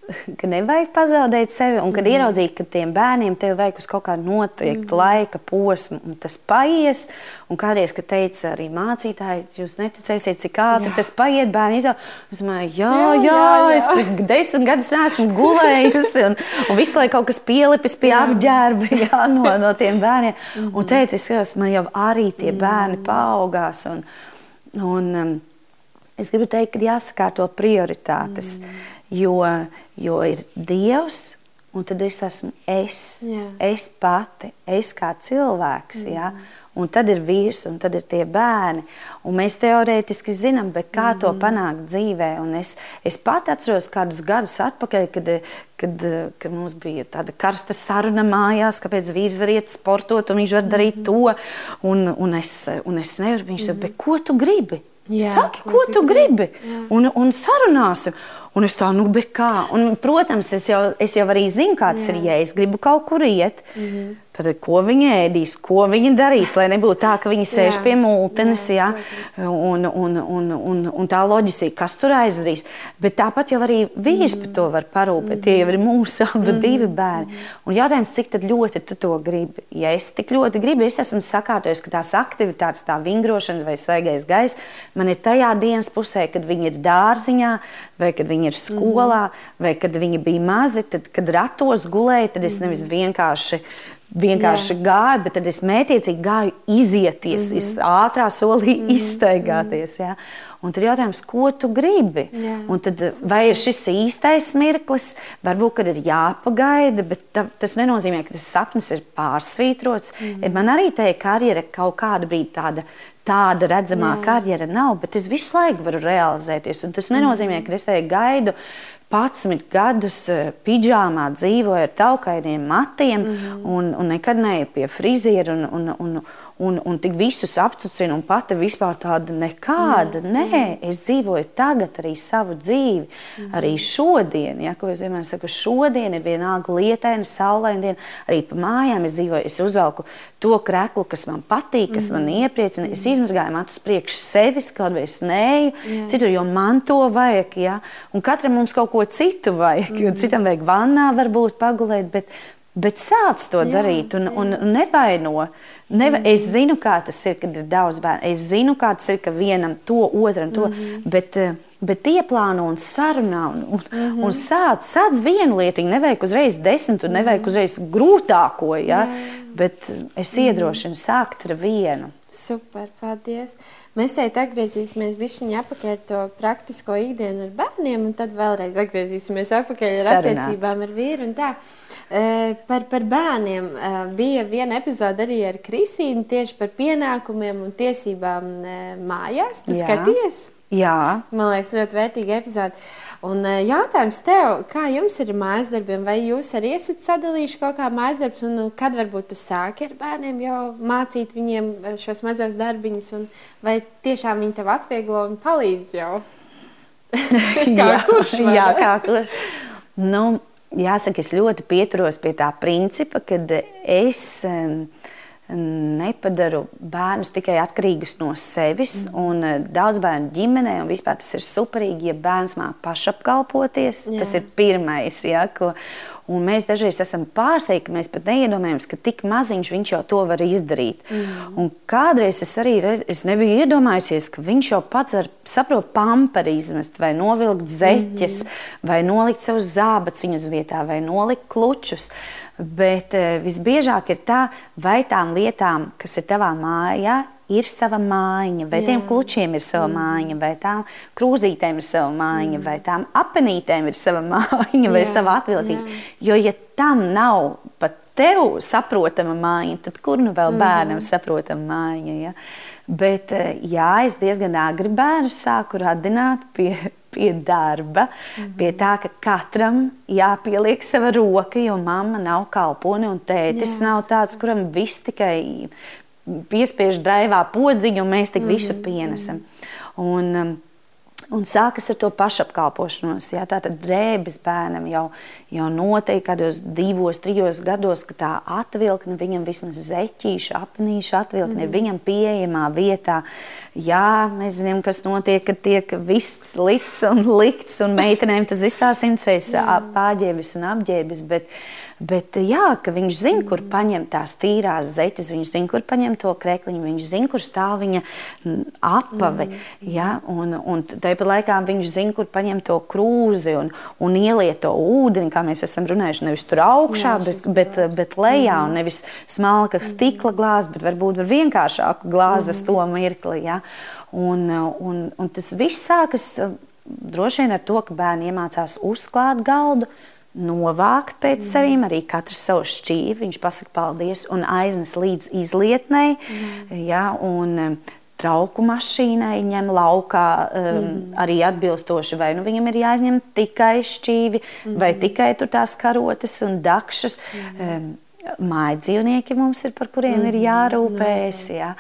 ka nevajag pazaudēt sevi, un kad mm. ieraudzīt, ka tiem bērniem tev vajag uz kaut kādu noteiktu mm. laika posmu, un tas paies. Un kādreiz, kad teica arī mācītāji, jūs neticēsiet, cik ātri tas paiet, bērni izaug. Es domāju, jā, jā, jā, jā, es desmit gadus neesmu gulējusi, un, un visu laiku kaut kas pielipis pie apģērba jā, no, no tiem bērniem. Mm. Un teikt, es skatos, man jau arī tie bērni paaugās. Un, un, um, es gribu teikt, ka jāsakārto prioritātes. Mm. Jo, jo ir Dievs, un tad es esmu es, jā. es pati, es kā cilvēks. Mm. Ja? Un tad ir vīrs, un tad ir tie bērni. Un mēs teorētiski zinām, kā mm. to mhm. panākt dzīvē. Un es, es pat atceros kādus gadus atpakaļ, kad, kad, kad mums bija tāda karsta saruna mājās, kāpēc vīrs var iet sportot un viņš var darīt mm. to. Un, un, es, un es nevaru. Viņš mm. saka, ko tu gribi? Jā, Saki, ko, ko tu gribi? gribi? Un, un sarunāsim. Un es tā, nu, bet kā? Un, protams, es jau, es jau arī zinu, kāds Jā. ir, ja es gribu kaut kur iet. Mm -hmm. Tad, ko viņi ēdīs, ko viņi darīs, lai nebūtu tā, ka viņi sēž jā, pie mūtenes, jā, jā, un, un, un, un, un tā loģistika, kas tur aizdarīs. Bet tāpat jau arī vīrs mm. par to var parūpēt. Mm. Tie jau ir mūsu abi mm. divi bērni. Un jautājums, cik ļoti tu to gribi? Ja es tik ļoti gribu, es esmu sakārtojis, ka tās aktivitātes, tā vingrošana vai svaigais gaiss, man ir tajā dienas pusē, kad viņi ir dārziņā, vai kad viņi ir skolā, mm. vai kad viņi bija mazi, tad, kad ratos gulēja, tad es nevis mm. vienkārši vienkārši Jā. gāju, bet tad es mētiecīgi gāju izieties, mm -hmm. ātrā solī mm -hmm. izteigāties. Ja? Un tad jautājums, ko tu gribi? Jā. Un tad, vai ir šis īstais mirklis, varbūt ir jāpagaida, bet ta, tas nenozīmē, ka tas sapnis ir pārsvītrots. Mm -hmm. Man arī te karjera kaut kāda brīdī tāda. Tāda redzamā Jā. karjera nav, bet es visu laiku varu realizēties. Un tas nenozīmē, mm ka es te gaidu 11 gadus eh, pidžāmā dzīvoju ar taukainiem matiem mm un, un nekad neju pie friziera. Un, un, un, un, un tik visus apcucina, un pati vispār tāda nekāda. Mm. Nē, es dzīvoju tagad arī savu dzīvi, mm. arī šodien. Ja, ko es vienmēr saku, šodien ir vienalga lietaina, saulaina diena. Arī pa mājām es dzīvoju, es uzvelku to kreklu, kas man patīk, kas mm. man iepriecina. Es izmazgāju matus priekš sevis, kaut vai es neju, yeah. citur, jo man to vajag. Ja? Un katram mums kaut ko citu vajag. Mm. Citam vajag vannā varbūt pagulēt, bet, bet sāc to jā, darīt un, un, un nevaino. Neva, mm -hmm. Es zinu, kā tas ir, kad ir daudz bērnu. Es zinu, kā tas ir, ka vienam to, otram to. Mm -hmm. bet, eh, bet ieplāno un sarunā un, un, mm -hmm. un sāc, sāc vienu lietu. Nevajag uzreiz desmit, un nevajag mhm. uzreiz grūtāko. Ja? Jā. Bet es mhm. iedrošinu sākt ar vienu. Super, paldies. Mēs šeit atgriezīsimies bišķiņā atpakaļ to praktisko ikdienu ar bērniem, un tad vēlreiz atgriezīsimies atpakaļ ar Sarunāts. attiecībām ar vīru un tā. Uh, par, par bērniem uh, bija viena epizode arī ar Kristīnu tieši par pienākumiem un tiesībām uh, mājās. Tu Jā. skaties? Jā. Man liekas, ļoti vērtīga epizode. Un eh, jautājums tev, kā jums ir mājas darbiem? Vai jūs arī esat sadalījuši kaut kā mājas darbus, un nu, kad varbūt tu sāki ar bērniem jau mācīt viņiem eh, šos mazos darbiņus, un vai tiešām viņi tev atvieglo un palīdz jau? kā jā, kurš? Jā, kā kurš. Nu, jāsaka, es ļoti pieturos pie tā principa, kad es. Um, nepadaru bērnus tikai atkarīgus no sevis. Mm. Uh, daudz bērnu ģimenē, un vispār tas ir superīgi, ja bērns māca pašapkalpoties. Jā. Tas ir pirmais. Ja, ko, Un mēs dažreiz esam pārsteigti, ka mēs pat neiedomājamies, ka tik maziņš viņš jau to var izdarīt. Mm. Un kādreiz es arī es nebiju iedomājusies, ka viņš jau pats var saprot pamperi izmest, vai novilkt zeķes, mm. vai nolikt savus zābaciņus vietā, vai nolikt klučus. Bet eh, visbiežāk ir tā, vai tām lietām, kas ir tavā mājā, ir sava mājiņa, vai Jā. tiem klučiem ir sava mm. mājiņa, vai tām krūzītēm ir sava mājiņa, mm. vai tām apenītēm ir sava mājiņa, vai Jā. sava atviltība. Jo, ja tam nav pat tev saprotama mājiņa, tad kur nu vēl bērnam mm. saprotama mājiņa? Ja? Bet eh, jā, es diezgan agri bērnu sāku radināt pie, pie darba, mm -hmm. pie tā, ka katram jāpieliek sava roka, jo mamma nav kalpone un tētis Jā, nav tāds, kuram viss tikai piespiež draivā podziņu un mēs tik mm -hmm. visu mhm, pienesam. Un, um, Un sākas ar to pašapkalpošanos. Jā, tā tad drēbes bērnam jau, jau noteikti kādos divos, trijos gados, ka tā atvilkne viņam vismaz zeķīša, apnīša atvilkne mm. viņam pieejamā vietā. Jā, mēs zinām, kas notiek, kad tiek viss likts un likts, un meitenēm tas vispār simts reizes pārģērbis un apģērbis. Bet, Bet jā, ka viņš zina, kur paņemt tās tīrās zeķes, viņš zina, kur paņemt to krekliņu, viņš zina, kur stāv viņa apave. Mm. Ja? Un, un tāpat laikā viņš zina, kur paņemt to krūzi un, un ieliet to ūdeni, kā mēs esam runājuši. Nevis tur augšā, jā, bet, bet, bet lejā, mm. un nevis smalka stikla glāze, bet varbūt vienkāršāku glāzi mm. ar to mirkli. Ja? Un, un, un tas viss sākas droši vien ar to, ka bērni iemācās uzklāt galdu novākt pēc mm. sevīm, arī katrs savu šķīvi. Viņš pasaka paldies un aiznes līdz izlietnei. Mm. Ja, un, Trauku mašīnai ņem laukā um, mm. arī atbilstoši, vai nu viņam ir jāizņem tikai šķīvi, mm. vai tikai tās karotes un dakšas. Mm. Um, Māja dzīvnieki mums ir, par kuriem mm. ir jārūpējas. Ja.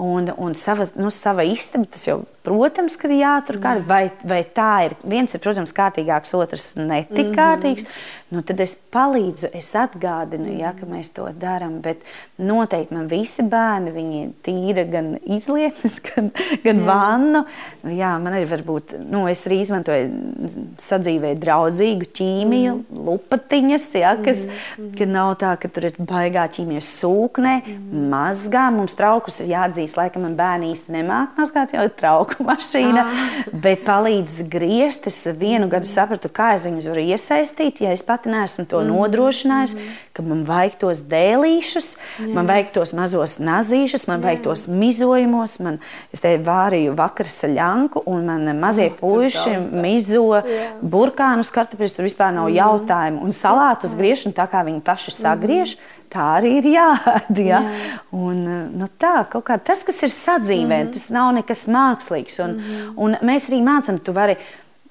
Un, un sava, nu, sava istaba, tas jau, protams, ir jātur kārtībā. Vai, vai tā ir? Viens ir, protams, kārtīgāks, otrs netik mm -hmm. kārtīgs nu, tad es palīdzu, es atgādinu, ja, ka mēs to darām. Bet noteikti man visi bērni, viņi tīra gan izlietnes, gan, gan jā. vannu. Nu, jā, man arī varbūt, nu, es arī izmantoju sadzīvē draudzīgu ķīmiju, mm. lupatiņas, ja, kas mm. ka nav tā, ka tur ir baigā ķīmijas sūknē, mm. mazgā. Mums traukus ir jāatzīst, laikam man bērni īsti nemāk mazgāt, jo ir trauku mašīna, ah. bet palīdz griezt. Es vienu mm. gadu sapratu, kā es viņus varu iesaistīt, ja es pat pati neesmu to mm. nodrošinājusi, mm. ka man vajag tos dēlīšus, Jā. man vajag tos mazos nazīšus, man Jā. vajag tos mizojumos. Man, es te vārīju vakar saļanku, un man mazie oh, puiši mizo Jā. burkānus, kartupeļus, tur vispār nav mm. jautājumu. Un salātus griešanu tā kā viņi paši sagriež. Mm. Tā arī ir jāēd. Ja? Jā. Un, nu, tā, kā, tas, kas ir sadzīvē, mm -hmm. tas nav nekas mākslīgs. Un, mm -hmm. un mēs arī mācām, tu vari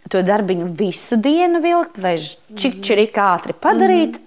to darbiņu visu dienu vilkt, vai čik čirīgi ātri padarīt. Mm -hmm.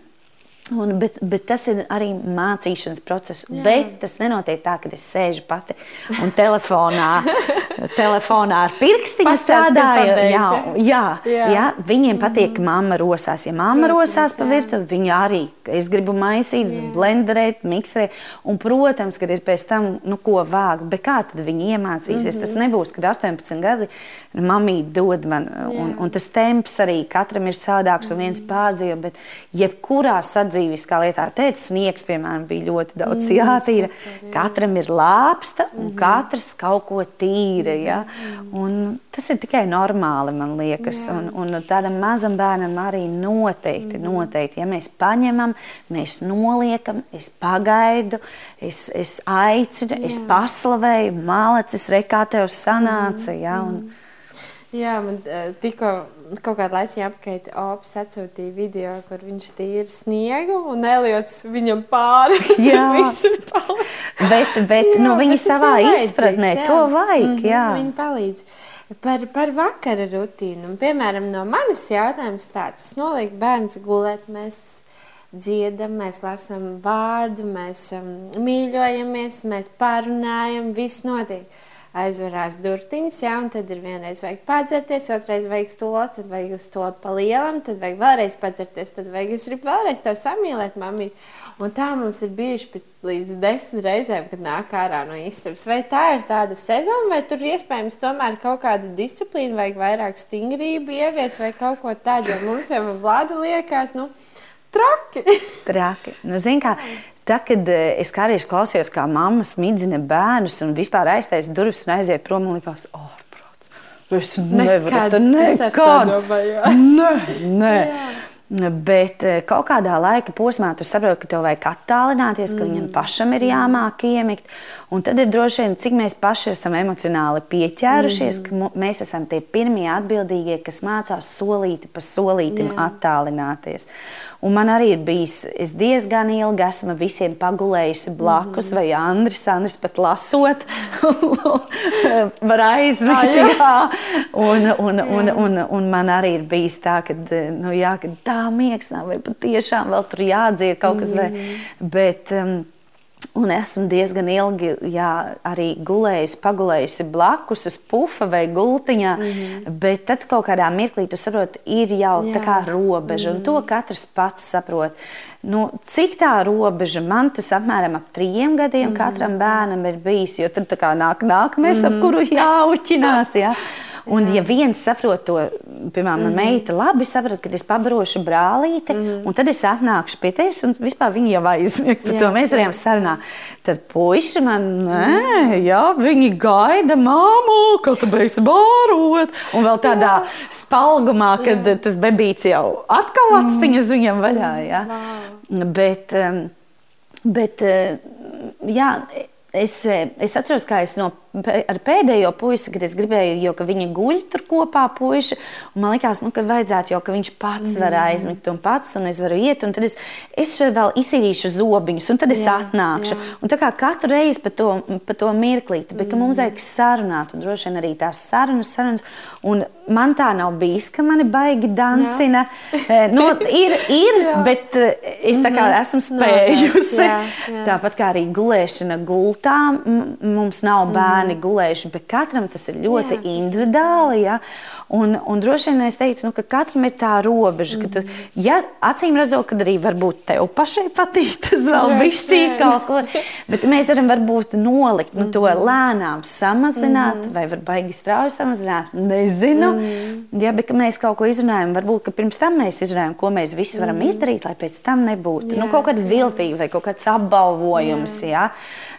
Un, bet, bet tas ir arī mācīšanas process. Jā. Bet tas nenotiek tā, ka es sēžu pati un telefonā, telefonā ar pirkstiņu strādāju. Jā, jā, jā. jā, viņiem patīk, ka mamma rosās. Ja mamma protams, rosās pa virtuvi, viņi arī. Es gribu maisīt, jā. blenderēt, miksēt. Un, protams, kad ir pēc tam, nu, ko vāgt. Bet kā tad viņi iemācīsies? Mm -hmm. Tas nebūs, kad 18 gadi mamīte dod man. Un, un tas temps arī katram ir savādāks un viens pārdzīvo. Bet jebkurā sadzīviskā lietā, teicis, sniegs, piemēram, bija ļoti daudz jātīra. Katram ir lāpsta un katrs kaut ko tīra. Ja? Mm. Un tas ir tikai normāli, man liekas. Jā. Un, un tādam mazam bērnam arī noteikti, mm. noteikti. Ja mēs paņemam, mēs noliekam, es pagaidu, es, es aicinu, jā. es paslavēju, malacis, rekā tev sanāca. Ja? Un, mm. Jā, man uh, tikko kaut kādā laikā apkārt Ops atsūtīja video, kur viņš tīra sniegu un Eliots viņam pāri. Jā, visur palīdz. Bet, bet jā, nu, viņi savā izpratnē jā. to vajag. Mm -hmm, jā. Viņi palīdz. Par, par vakara rutīnu. Piemēram, no manis jautājums tāds. Es nolieku bērns gulēt, mēs dziedam, mēs lasām vārdu, mēs um, mīļojamies, mēs pārunājam, viss notiek aizvarās durtiņas, ja, un tad ir vienreiz vajag padzerties, otrreiz vajag stoli, tad vajag uz stoli pa lielam, tad vajag vēlreiz padzerties, tad vajag es gribu vēlreiz tev samīlēt, mamī. Un tā mums ir bijuši līdz desmit reizēm, kad nāk ārā no istabas. Vai tā ir tāda sezona, vai tur iespējams tomēr kaut kāda disciplīna, vajag vairāk stingrību ievies vai kaut ko tādu, jo mums jau vlada liekas, nu, traki. traki. Nu, zin kā, Tā, kad eh, es kādreiz klausījos, kā mamma smidzina bērnus un vispār aiztaisa durvis un aiziet prom, man liekas, ārprāts. Es nevaru, nekad, nekad. Nē, nē. Jā. Bet eh, kaut kādā laika posmā tu saproti, ka tev vajag attālināties, ka mm. viņam pašam ir jāmāk iemigt. Un tad ir droši vien, cik mēs paši esam emocionāli pieķērušies, mm. ka mēs esam tie pirmie atbildīgie, kas mācās solīti pa solītim Jā. attālināties. Un man arī ir bijis, es diezgan ilgi esmu visiem pagulējusi blakus, mm. vai Andris, Andris pat lasot, var aizmigt. Ah, jā. Un, un, jā. Un, un, un man arī ir bijis tā, ka, nu, jā, tā miegs nav, vai patiešām vēl tur jādzied kaut kas. Mm. Vai, bet, um, Un esmu diezgan ilgi jā, arī gulējusi, pagulējusi blakus uz pufa vai gultiņā. Mm -hmm. Bet tad kaut kādā mirklī tu saproti, ir jau jā. tā kā robeža. Mm -hmm. Un to mhm. katrs pats saprot. Nu, cik tā robeža man tas apmēram ap trījiem gadiem mm -hmm. katram bērnam ir bijis. Jo tad nāk nākamais, mm -hmm. ap mhm. kuru jāuķinās. Jā. Un, Jā. ja viens saprot to, piemēram, mm -hmm. meita labi saprot, ka es pabarošu brālīti, mm -hmm. un tad es atnākšu pie tevis, un vispār viņi jau aizmiega par to. Mēs varējām sarunāt. Tad puiši man, nē, jā, viņi gaida māmu, ka tu beigsi bārot. Un vēl tādā jā. spalgumā, kad jā. tas bebīts jau atkal mhm. atstiņas mm. viņam vaļā. Jā. Wow. Bet, bet jā, es, es atceros, kā es no ar pēdējo puisi, kad es gribēju, jo viņi guļ tur kopā, puiši. Man liekas, nu, ka vajadzētu jau, ka viņš pats var mm. aizmigt un pats, un es varu iet, un tad es, es vēl iztīrīšu zobiņus, un tad es jā, atnākšu. Jā. Un tā kā katru reizi pa to, pa to mirklīti, bet mm. mums vajag sarunāt, un droši vien arī tās sarunas, sarunas. Un man tā nav bijis, ka mani baigi dancina. Jā. nu, ir, ir bet es tā kā mhm. esmu spējusi. Jā, jā. Tāpat kā arī gulēšana gultā, mums nav bērni gulējuši, bet katram tas ir ļoti jā, individuāli. Ja? Un, un droši vien es teiktu, nu, ka katram ir tā robeža, ka, tu, mhm. ja acīm redzot, ka arī varbūt tev pašai patīk tas vēl bišķīgi kaut ko, bet mēs varam varbūt nolikt, nu, to mhm. lēnām samazināt, -hmm. vai var baigi strauji samazināt, nezinu. -hmm. Ja, bet mēs kaut ko izrunājam, varbūt, ka pirms tam mēs izrunājam, ko mēs visi varam izdarīt, lai pēc tam nebūtu, nu, kaut kāda viltība vai kaut kāds apbalvojums, jā. jā.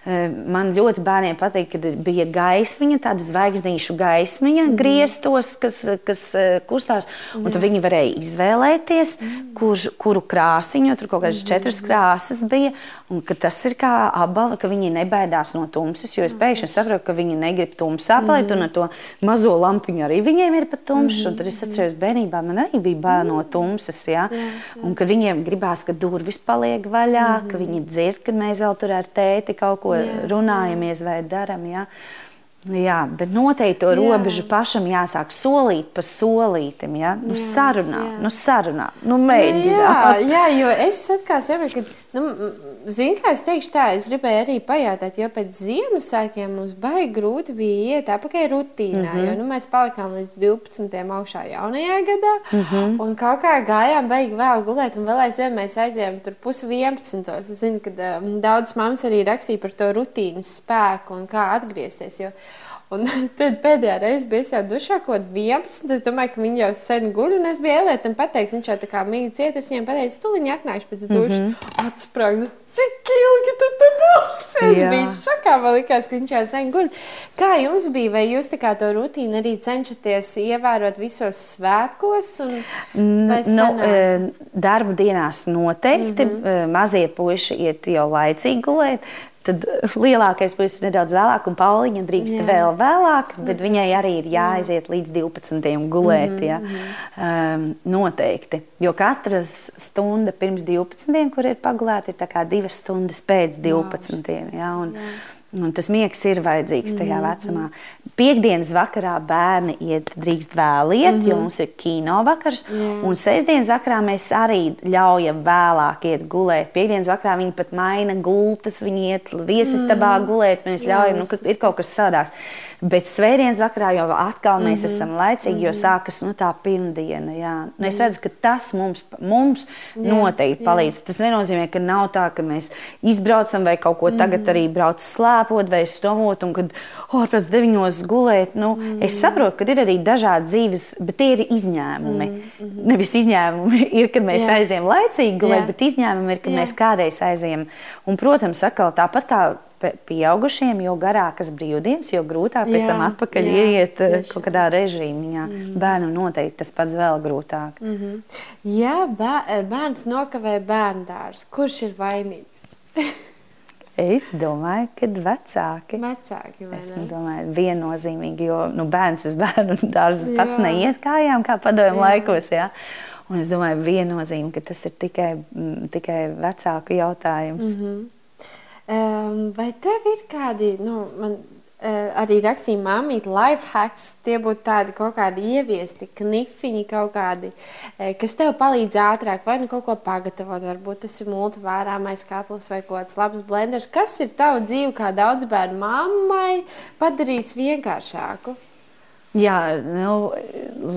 Eh, man ļoti bērniem patīk, kad bija gaismiņa, tāda zvaigznīšu gaismiņa mm. griestos, kas, kas eh, kustās. Un tad viņi varēja izvēlēties, mm. kur, kuru krāsiņu, tur kaut kādas mm. četras krāsas bija. Un tas ir kā apbalva, ka viņi nebaidās no tumsas. Jo es pēkšņi saprotu, ka viņi negrib tumsā palikt, un ar to mazo lampiņu arī viņiem ir pat tumšs. Tad es atceros, bērnībā man arī bija bail no tumsas. Ja? Jā, jā. Un ka viņiem gribās, ka durvis paliek vaļā, ka viņi dzird, kad mēs vēl tur ar tēti kaut ko ko jā, runājamies jā. vai darām. Ja? Jā, bet noteikti to Jā. robežu pašam jāsāk solīt pa solītam. Ja? Nu, Jā, sarunā, jā. nu, sarunā, nu, Nu, mēģināt. jā, jā, jo es atkal saprotu, ka, nu, zinu, kā es teikšu, tā, es gribēju arī pajautāt, jo pēc Ziemassvētkiem mums baigi grūti bija iet apakaļ rutīnā, mm Mhm. -hmm. jo nu, mēs palikām līdz 12. augšā jaunajā gadā, mm Mhm. -hmm. un kaut kā gājām baigi vēl gulēt, un vēl aizvien mēs aizējām tur pus 11. Es zinu, ka um, daudz mammas arī rakstīja par to rutīnas spēku un kā atgriezties, jo Un tad pēdējā reizē bija jau dušā, ko 11. Es domāju, ka viņi jau sen guļ. Un es biju Elētam pateicis, viņš jau tā kā mīļi ciet. Es viņam pateicu, tu viņi atnāks pēc dušas. Mm -hmm. Atsprāgst, cik ilgi tu te būsi? Es Jā. biju šokā, man likās, ka viņš jau sen guļ. Kā jums bija? Vai jūs tā kā to rutīnu arī cenšaties ievērot visos svētkos? Nu, sanāca? e, darba dienās noteikti mm -hmm. mazie puiši iet jau laicīgi gulēt. Tad lielākais puisis nedaudz vēlāk, un Pauliņa drīkst Jā. Jā. vēl vēlāk, bet viņai arī ir jāaiziet līdz 12. un gulēt. Mm ja? um, noteikti. Jo katra stunda pirms 12. kur ir pagulēta, ir kā divas stundas pēc 12. Ja? Un, Un tas miegs ir vajadzīgs tajā mm -hmm. vecumā. Piektdienas vakarā bērni iet drīkst vēl iet, mm -hmm. jo mums ir kino vakars. Jā. Un sestdienas vakarā mēs arī ļaujam vēlāk iet gulēt. Piektdienas vakarā viņi pat maina gultas, viņi iet viesistabā mm. gulēt. Mēs Jā, ļaujam, nu, ka ir kaut kas savādāks. Bet svētdienas vakarā jau atkal mēs mm -hmm. esam laicīgi, jo sākas nu, tā pirmdiena. Jā. Nu, es redzu, ka tas mums, mums Jā, noteikti jā. palīdz. Tas nenozīmē, ka nav tā, ka mēs izbraucam vai kaut ko tagad Mhm. arī brauc slēpot vai stomot, un kad oh, pēc deviņos gulēt. Nu, Mhm. Es saprotu, ka ir arī dažādi dzīves, bet tie ir izņēmumi. Nevis izņēmumi ir, kad mēs Jā. aizējām laicīgi gulēt, Jā. bet izņēmumi ir, kad Jā. mēs kādreiz aizējām. Un, protams, atkal tāpat kā pieaugušiem, jo garākas brīvdienas, jo grūtāk pēc Jā, tam atpakaļ jā, ieiet eh, tieši kaut kādā režīmā. Mm. Bērnam noteikti tas pats vēl grūtāk. Mm. Ja bē- bērns nokavē bērnu dārzu, kurš ir vainīgs? Es domāju, ka vecāki. Vecāki vai Es ne? domāju, viennozīmīgi, jo nu, bērns uz bērnu dārza pats Jā. neiet kājām, kā padomju Jā. laikos. Ja? Un es domāju, viennozīmīgi, ka tas ir tikai, tikai vecāku jautājums. Mm -hmm. Um, vai tev ir kādi, nu, man arī rakstīja māmīte, life hacks, tie būtu tādi kaut kādi ieviesti knifiņi, kaut kādi, uh, kas tev palīdz ātrāk, vai nu kaut ko pagatavot, varbūt tas ir multivārāmais katls vai kaut kāds labs blenders. Kas ir tavu dzīvi kā daudz bērnu mammai padarījis vienkāršāku? Jā, nu,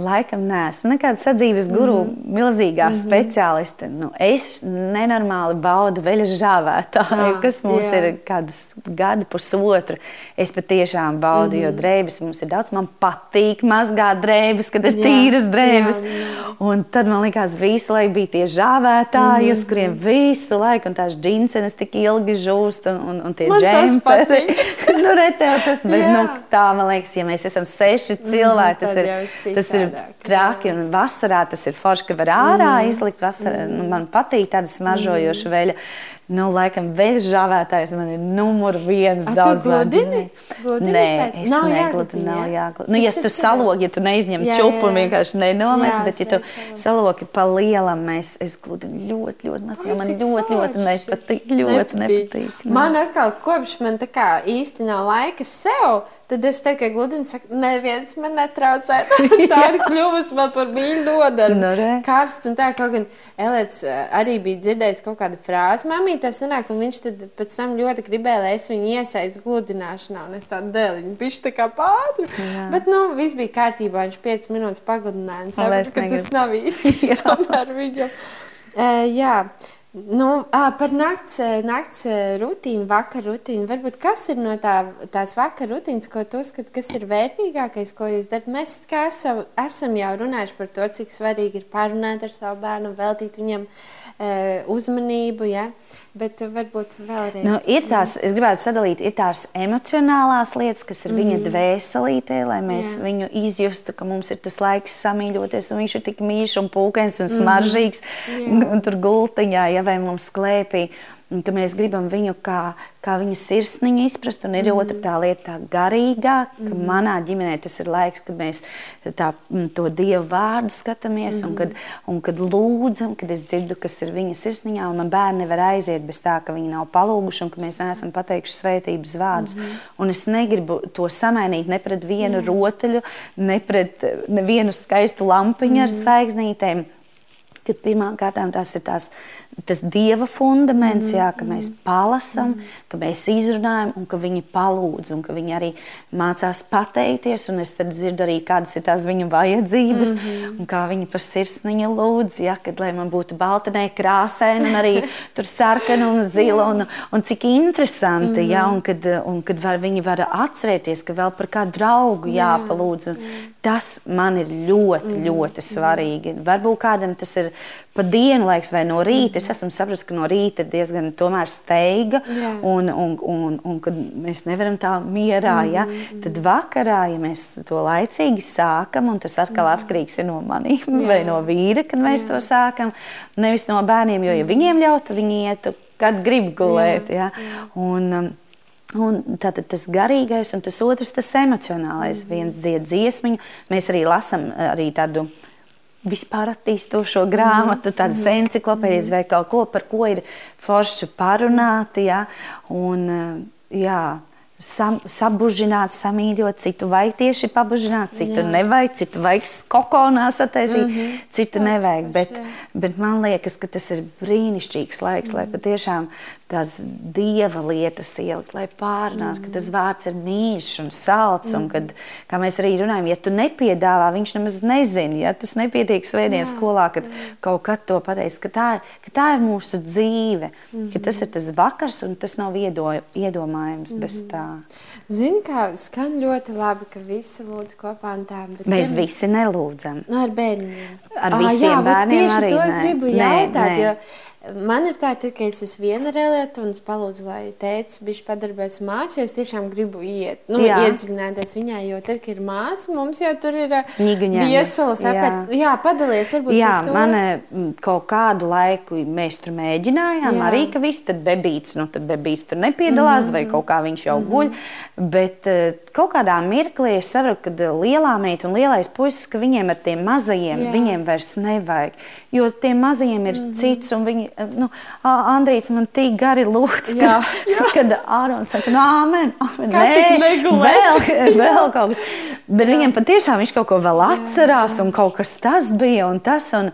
laikam neesmu nekāda sadzīves guru, mm -hmm. milzīgā mm -hmm. speciāliste. Nu, es nenormāli baudu veļas žāvētāju, Ah, kas mums jā. ir kādus gadu, pusotru. Es patiešām baudu, mm -hmm. jo drēbes mums ir daudz. Man patīk mazgāt drēbes, kad ir Jā, tīras drēbes. jā, jā. Un tad man likās, visu laiku bija tie žāvētāji, mm -hmm. uz Mhm. kuriem visu laiku, un tās džinsenes tik ilgi žūst, un, un, un tie džemperi. patīk. nu, re, tev tas, bet, Jā. nu, tā man liekas, ja mēs esam seši cilvēki, tas ir, tas ir traki. Un vasarā tas ir forši, ka var ārā izlikt. Vasarā, nu, man patīk tāda smaržojoša veļa. Nu, laikam, veļas žāvētājs man ir numur viens. A, daudz gludini? Gludini Nē, pēc? es Nav negludinu, jāgludina, nav jā? jāgludina. Nu, ja tu salogi, ja tu neizņem Jā, čupu un vienkārši nenomet, Jā, bet ja tu salogi pa lielam, mēs, es gludinu ļoti, ļoti maz, jo man ļoti, ļoti nepatīk. Ļoti nepatīk. nu. Man atkal, kopš man tā kā īsti nav laika sev, tad es tikai gludinu, saku, neviens man netraucē. tā ir kļuvusi man par mīļu nodarbi. Nu, re. Karsts un tā, kaut gan Elēts eh, arī bija dzirdējis kaut kādu frāzi mamītē sanāk, un viņš tad pēc tam ļoti gribēja, lai es viņu iesaistu gludināšanā, un es tādu dēliņu, bišķi tā kā pātru. Jā. Bet, nu, viss bija kārtībā, viņš 5 minūtes pagludināja, un vairs sapratu, ka tas nav īsti tomēr viņam. Uh, jā. Nu, par nakts, nakts rutīnu, vakar rutīnu. Varbūt kas ir no tā, tās vakar rutīnas, ko tu uzskati, kas ir vērtīgākais, ko jūs darat? Mēs esam, esam jau runājuši par to, cik svarīgi ir parunāt ar savu bērnu, veltīt viņam e, uzmanību, ja? Bet eh, varbūt vēlreiz. Nu, ir tās, es gribētu sadalīt, ir tās emocionālās lietas, kas ir mm. viņa dvēselītē, lai mēs Jā. Viņu izjustu, ka mums ir tas laiks samīļoties, un viņš ir tik mīļš un pūkains un smaržīgs, Jā. un tur gultiņā, ja vai mums klēpī. Un ka mēs gribam viņu kā, kā viņa sirsniņu izprast. Un ir mm. otra tā lieta, tā garīgā, ka mm. manā ģimenē tas ir laiks, kad mēs tā, to Dievu vārdu skatāmies mm. un, kad, un kad lūdzam, kad es dzirdu, kas ir viņa sirsniņā, un man bērni nevar aiziet bez tā, ka viņi nav palūguši un ka mēs neesam pateikuši svētības vārdus. Mm. Un es negribu to samainīt ne pret vienu mm. rotaļu, ne pret nevienu skaistu lampiņu mm. ar zvaigznītēm. Kad pirmām kārtām tās ir tās tas dieva fundaments, jā, ka mēs palasām, ka mēs izrunājam, un ka viņi palūdz, un ka viņi arī mācās pateikties. Es dzirdu arī, kādas ir tās viņu vajadzības, mm -hmm. un kā viņi par sirsniņu lūdz, ja, kad lai man būtu baltenē krāsaina, un arī sarkana un zila, un, un cik interesanti, mm -hmm. ja, un kad, un kad var, viņi var atcerēties, ka vēl par kādu draugu jāpalūdz. Un tas man ir ļoti, ļoti svarīgi. Varbūt kādam tas ir pa dienu laiks vai no rīta. Es esmu sapratis, ka no rīta ir diezgan steiga Jā. un, un, un, un ka mēs nevaram tā mierā. Mm -hmm. ja? Tad vakarā, ja mēs to laicīgi sākam, un tas atkal -hmm. atkarīgs no maniem vai no vīra, kad mēs Jā. to sākam, nevis no bērniem, jo ja mhm. viņiem ļautu, viņi ietu, kad grib gulēt. Ja? Un, um, Un tātad tas garīgais, un tas otrs, tas emocionālais. Mm. Viens dzied dziesmiņu, mēs arī lasām arī tādu vispār attīstošo grāmatu, tādas mm encyklopēdijas vai kaut ko, par ko ir forši parunāti. Ja? Un, eh, jā, sam, sabužināt, samīļot, citu vajag tieši pabužināt, citu jā. nevajag, citu vajag kokonā sataisīt, mm -hmm. citu Tāds nevajag. Bet, jā. bet man liekas, ka tas ir brīnišķīgs laiks, mm -hmm. lai patiešām tās dieva lietas ielikt, lai pārnātu, mm. ka tas vārds ir mīļš un salds. Mm. Un kad, kā mēs arī runājam, ja tu nepiedāvā, viņš nemaz nezina. Ja tas nepietiek svētdienas skolā, kad mm. kaut kad to pateiks, ka tā, ka tā ir mūsu dzīve, mm. ka tas ir tas vakars un tas nav iedo, iedomājams mm. bez tā. Zini, kā skan ļoti labi, ka visi lūdz kopā un tā. Mēs tiem... visi nelūdzam. No, nu, ar bērniem. Ar visiem ah, jā, bērniem tieši arī. To es gribu nē, jautāt, nē. jo Man ir tā, ka es esmu viena reliģija, un es palūdzu, lai tēvs bija padarbojas māsā. Es tiešām gribu iet, nu, jā. iedziļināties viņā, jo tad, kad ir māsa, mums jau tur ir viesulis apkārt. Jā. jā, padalies varbūt. Jā, man kaut kādu laiku mēs tur mēģinājām, jā. arī ka viss tad bebīts, nu tad bebīts tur nepiedalās, mm -hmm. vai kaut kā viņš jau mm -hmm. guļ. Bet uh, kaut kādā mirklī es saprotu, ka lielā meita un lielais puisis, ka viņiem ar tiem mazajiem, jā. viņiem vairs nevajag. Jo tiem mazajiem ir mm -hmm. cits, un viņi nu, Andrīts man tik gari lūdz, jā. kad Ārons saka, nu, amen, amen nē, vēl, vēl kaut kas. Bet jā. viņam patiešām viņš kaut ko vēl atcerās, jā, jā. un kaut kas tas bija un tas. Un,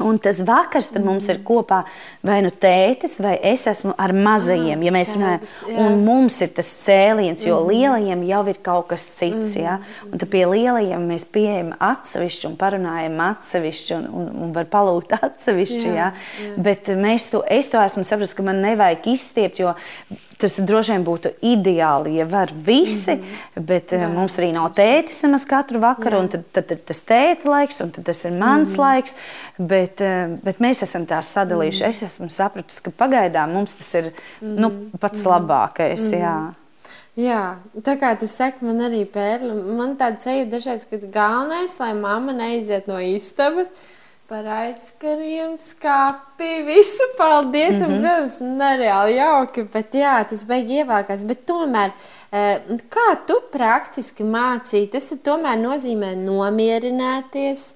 Un tas vakars mm. mums ir kopā vai nu tētis, vai es esmu ar mazajiem. Ah, ja mēs runājam, un mums ir tas cēliens, jo mm. lielajiem jau ir kaut kas cits. Mm. Ja? Un tad pie lielajiem mēs pieejam atsevišķi un parunājam atsevišķi un, un, un var palūgt atsevišķi. Jā, ja? jā. Bet mēs to, es to esmu sapratis, ka man nevajag izstiept, jo Tas droši vien būtu ideāli, ja var visi, mm -hmm. bet Jā, mums arī nav tētis nemaz katru vakaru, Jā. un tad, tad ir tas tēta laiks, un tas ir mans mm -hmm. laiks. Bet, eh, bet mēs esam tā sadalījuši. Mm. Es esmu sapratusi, ka pagaidām mums tas ir mm -hmm. nu, pats labākais. Mm. Jā. Jā, tā kā tu saki, man arī pērli. Man tāda ceļa dažreiz, ka galvenais, lai mamma neiziet no istabas, par aizkariem, skāpi, visu paldies. Mm -hmm. un, mhm. protams, nereāli jauki, bet jā, tas beigas ievākās. Bet tomēr, eh, kā tu praktiski mācīji, tas tomēr nozīmē nomierināties.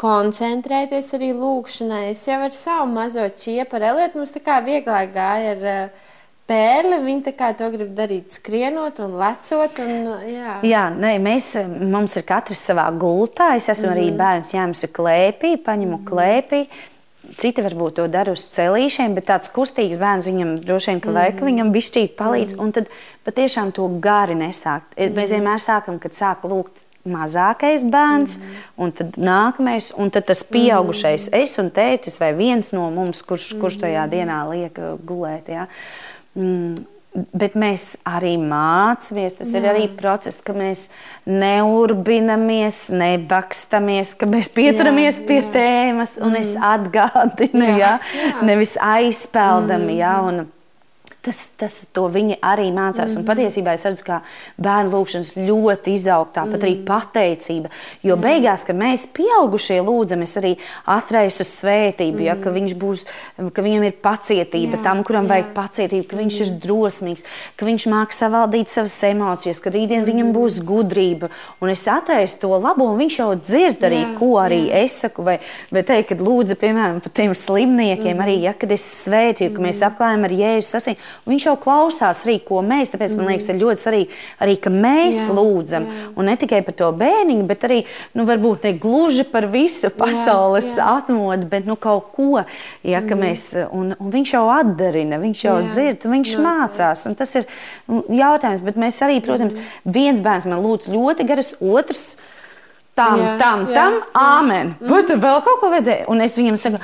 Koncentrēties arī lūkšanai. Es jau ar savu mazo čiepu, ar Elietu, mums tā kā vieglāk gāja ar uh, pērli. Viņi to grib darīt, skrienot un lecot. Un, jā, jā nē, mēs, mums ir katrs savā gultā. Es esmu mm. arī mhm. bērns ņēmis klēpī, paņemu mm. klēpī. Citi varbūt to dara uz celīšiem, bet tāds kustīgs bērns viņam droši vien ka vajag, ka viņam bišķīgi palīdz. Mm. Un tad patiešām to gari nesākt. Mm. Mēs vienmēr sākam, kad sāk lūgt mazākais bērns, mm. un tad nākamais, un tad tas pieaugušais, mm. es un tētis, vai viens no mums, kurš, kurš tajā dienā liek gulēt. Ja? Uh, Mm, bet mēs arī mācāmies. Tas Jā. ir arī process, ka mēs neurbinamies, nebakstamies, ka mēs pieturamies jā, pie jā. tēmas un mm. es atgādinu, jā, jā. Jā. nevis aizpeldam. Mm. Jā, un, tas, tas viņi arī mācās. Mm -hmm. Un patiesībā es redzu, ka bērnu lūgšanas ļoti izaug, tāpat mm -hmm. arī mhm. pateicība. Jo Jā. beigās, kad mēs pieaugušie lūdzam, es arī atraisu svētību, mm -hmm. ja, ka, mhm. būs, ka viņam ir pacietība Jā. tam, kuram Jā. vajag pacietību, ka viņš mm -hmm. ir mhm. drosmīgs, ka viņš māk savaldīt savas emocijas, ka rītdien mm -hmm. viņam būs gudrība. Un es atraisu to labo, un viņš jau dzird arī, Jā. ko arī Jā. es saku. Vai, vai teikt, kad lūdzu, piemēram, par tiem slimniekiem, mm -hmm. arī, ja, kad es svētīju, ka mm -hmm. mēs apklājam ar Jēzus asīm. Viņš jau klausās arī, ko mēs. Tāpēc mm. man liekas, ir ļoti svarīgi arī, ka mēs jā, lūdzam. Jā. Un ne tikai par to bērniņu, bet arī nu, varbūt ne gluži par visu pasaules jā, jā. atmodu, bet nu, kaut ko. Ja, mm. mēs, un, un viņš jau atdarina, viņš jau jā. dzird, viņš jā. mācās. Tas ir nu, jautājums. Bet mēs arī, protams, mm. viens bērns man lūdz ļoti garas, otrs tam, jā, tam, jā, tam, jā. āmen. Mm. Vai tur vēl kaut ko vajadzēja? Un es viņam saku,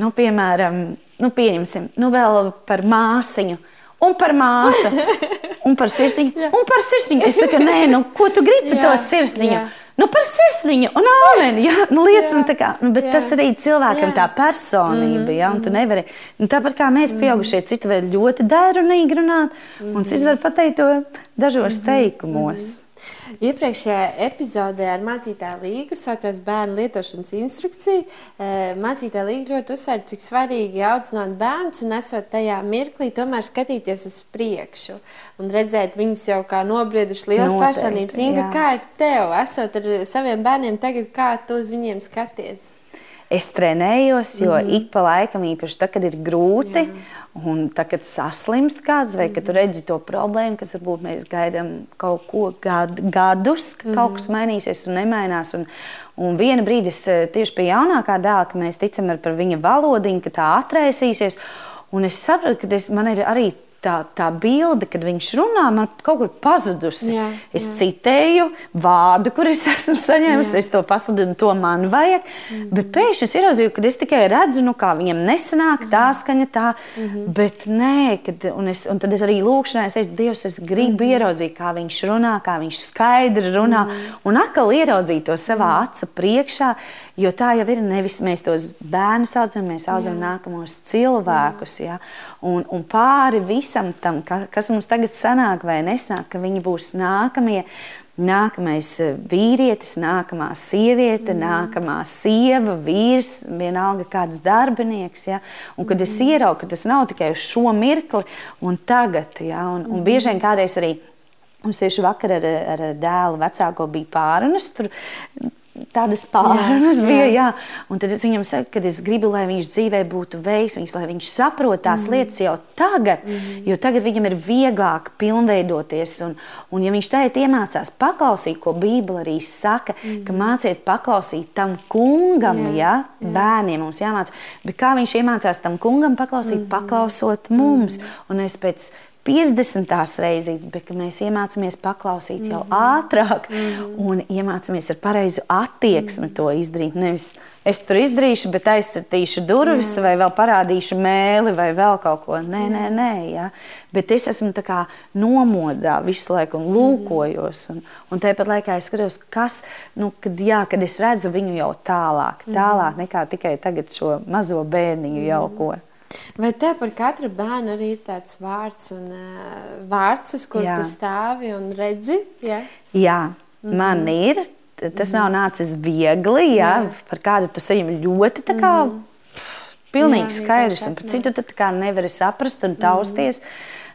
nu, piemēram, nu, pieņemsim, nu, vēl par māsiņu un par māsu, un par sirsniņu, un par sirsniņu. Es saku, nē, nu, ko tu gribi par to sirsniņu? Jā. Nu, par sirsniņu, un āmeni, jā, nu, liecina tā kā, nu, bet jā. tas arī cilvēkam jā. tā personība, jā, un tu mm-hmm. nevari, nu, tāpat kā mēs pieaugušie, citi var ļoti dērunīgi runāt, un cits var pateikt to dažos mm-hmm. teikumos. Mm -hmm. Iepriekšējā epizodē ar mācītāju līgu saucās bērnu lietošanas instrukcija. Eh, mācītāja līga ļoti uzsver, cik svarīgi audzināt bērnus un esot tajā mirklī, tomēr skatīties uz priekšu un redzēt viņus jau kā nobrieduši liels Noteikti, personības. Inga, jā. kā ir tev, esot ar saviem bērniem tagad, kā tu uz viņiem skaties? Es trenējos, jo mm -hmm. ik pa laikam, īpaši tad, kad ir grūti, jā Un tā, kad saslimst kāds, vai kad redzi to problēmu, kas varbūt mēs gaidām kaut ko gad, gadus, ka kaut kas mainīsies un nemainās. Un, un viena brīdī es eh, tieši pie jaunākā dēla, ka mēs ticam par viņa valodiņu, ka tā atraisīsies. Un es saprotu, ka es, man ir arī tā, tā bilde, kad viņš runā, man kaut kur pazudusi. Jā, es jā. citēju vārdu, kur es esmu saņēmis, jā. es to pasludinu, to man vajag. Mm -hmm. Bet pēkšņi es ieraudzīju, ka es tikai redzu, nu, kā viņam nesanāk, tā mhm. skaņa, tā. Mm -hmm. Bet nē, kad, un, es, un tad es arī lūkšanā es teicu, Dievs, es gribu mm -hmm. ieraudzīt, kā viņš runā, kā viņš skaidri runā. Mm -hmm. Un atkal ieraudzīt to savā mm -hmm. acu priekšā. Jo tā jau ir nevis mēs tos bērnus audzam, mēs audzam jā. nākamos cilvēkus. Jā. Un, un pāri visam tam, ka, kas mums tagad sanāk vai nesāk, ka viņi būs nākamie. Nākamais eh, vīrietis, nākamā sieviete, mm. nākamā sieva, vīrs, vienalga kāds darbinieks. Ja? Un kad mm. es ieraugu, ka tas nav tikai uz šo mirkli un tagad, ja? un, un bieži vien kādreiz arī Mums tieši vakar ar, ar dēlu vecāko bija pārunas. Tur tādas pārunas jā, bija. Jā. Un tad es viņam saku, ka es gribu, lai viņš dzīvē būtu veiksmīgs, lai viņš saprot tās mm. lietas jau tagad, mm. jo tagad viņam ir vieglāk pilnveidoties. Un, un ja viņš tagad iemācās paklausīt, ko Bībele arī saka, mm. ka māciet paklausīt tam kungam, jā, ja? jā. bērniem mums jāmācās. Bet kā viņš iemācās tam kungam paklausīt, mm. paklausot mums? Mm. Un es pēc 50. reizītes, bet mēs iemācāmies paklausīt jau mm -hmm. ātrāk mm -hmm. un iemācāmies ar pareizu attieksmi mm -hmm. to izdarīt. Nevis es tur izdarīšu, bet aizsartīšu durvis, Jā. vai vēl parādīšu mēli, vai vēl kaut ko. Nē, Jā. nē, nē. Ja? Bet es esmu nomodā visu laiku un lūkojos. Un, un tāpat laikā es skatos, kas, nu, kad, jā, kad es redzu viņu jau tālāk, tālāk nekā tikai tagad šo mazo bērniņu jau ko. Vai tev par katru bērnu arī ir tāds vārds, un, uh, vārds uz kuru tu stāvi un redzi? Ja? Jā, mm -hmm. man ir. Tas mm -hmm. nav nācis viegli. Jā, jā. Par kādu tu saņem ļoti tā kā mm -hmm. pilnīgi jā, skaidrs, un par citu nevari saprast un tausties. Mm